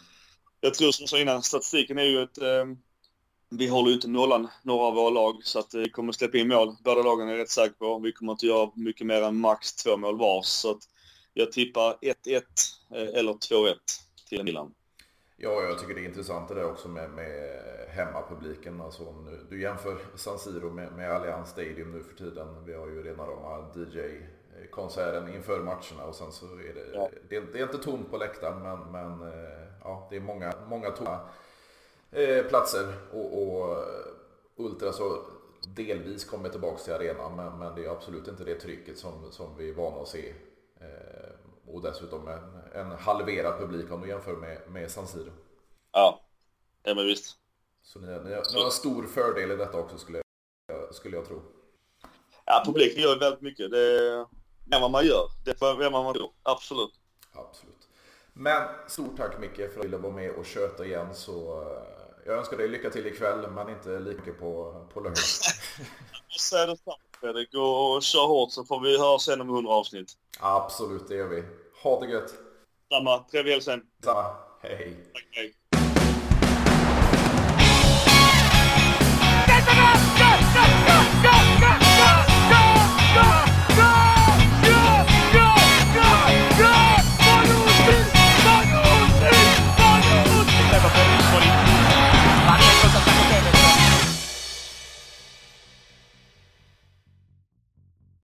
Jag tror som jag sa innan, statistiken är ju att eh, vi håller inte nollan några av våra lag så att vi kommer släppa in mål. Båda lagen är rätt säkra på. Vi kommer inte göra mycket mer än max två mål var. Så att jag tippar 1-1 eh, eller 2-1 till Milan. Ja, jag tycker det är intressant det där också med, med hemmapubliken. Alltså, nu, du jämför San Siro med, med Allianz Stadium nu för tiden. Vi har ju redan de här DJ-konserten inför matcherna och sen så är det, ja. det, det, är inte tomt på läktaren men, men eh, ja, det är många, många tomma eh, platser och, och eh, Ultras har delvis kommit tillbaka till arenan men, men det är absolut inte det trycket som, som vi är vana att se. Eh, och dessutom en, en halverad publik om du jämför med, med San Siro. Ja, ja men visst. Så ni, ni, ni har en stor fördel i detta också skulle jag, skulle jag tro. Ja, publiken gör väldigt mycket. Det är vad man gör. Det är vad man tror. Absolut. Absolut. Men stort tack Micke för att du ville vara med och köta igen. Så eh, jag önskar dig lycka till ikväll men inte lika på, på lördag. jag säger detsamma Fredrik och kör hårt så får vi höra sen om 100 avsnitt. Absolut, det gör vi. Ha det gött! Samma. Trevlig helg sen. Samma. Hej. Tack, hej.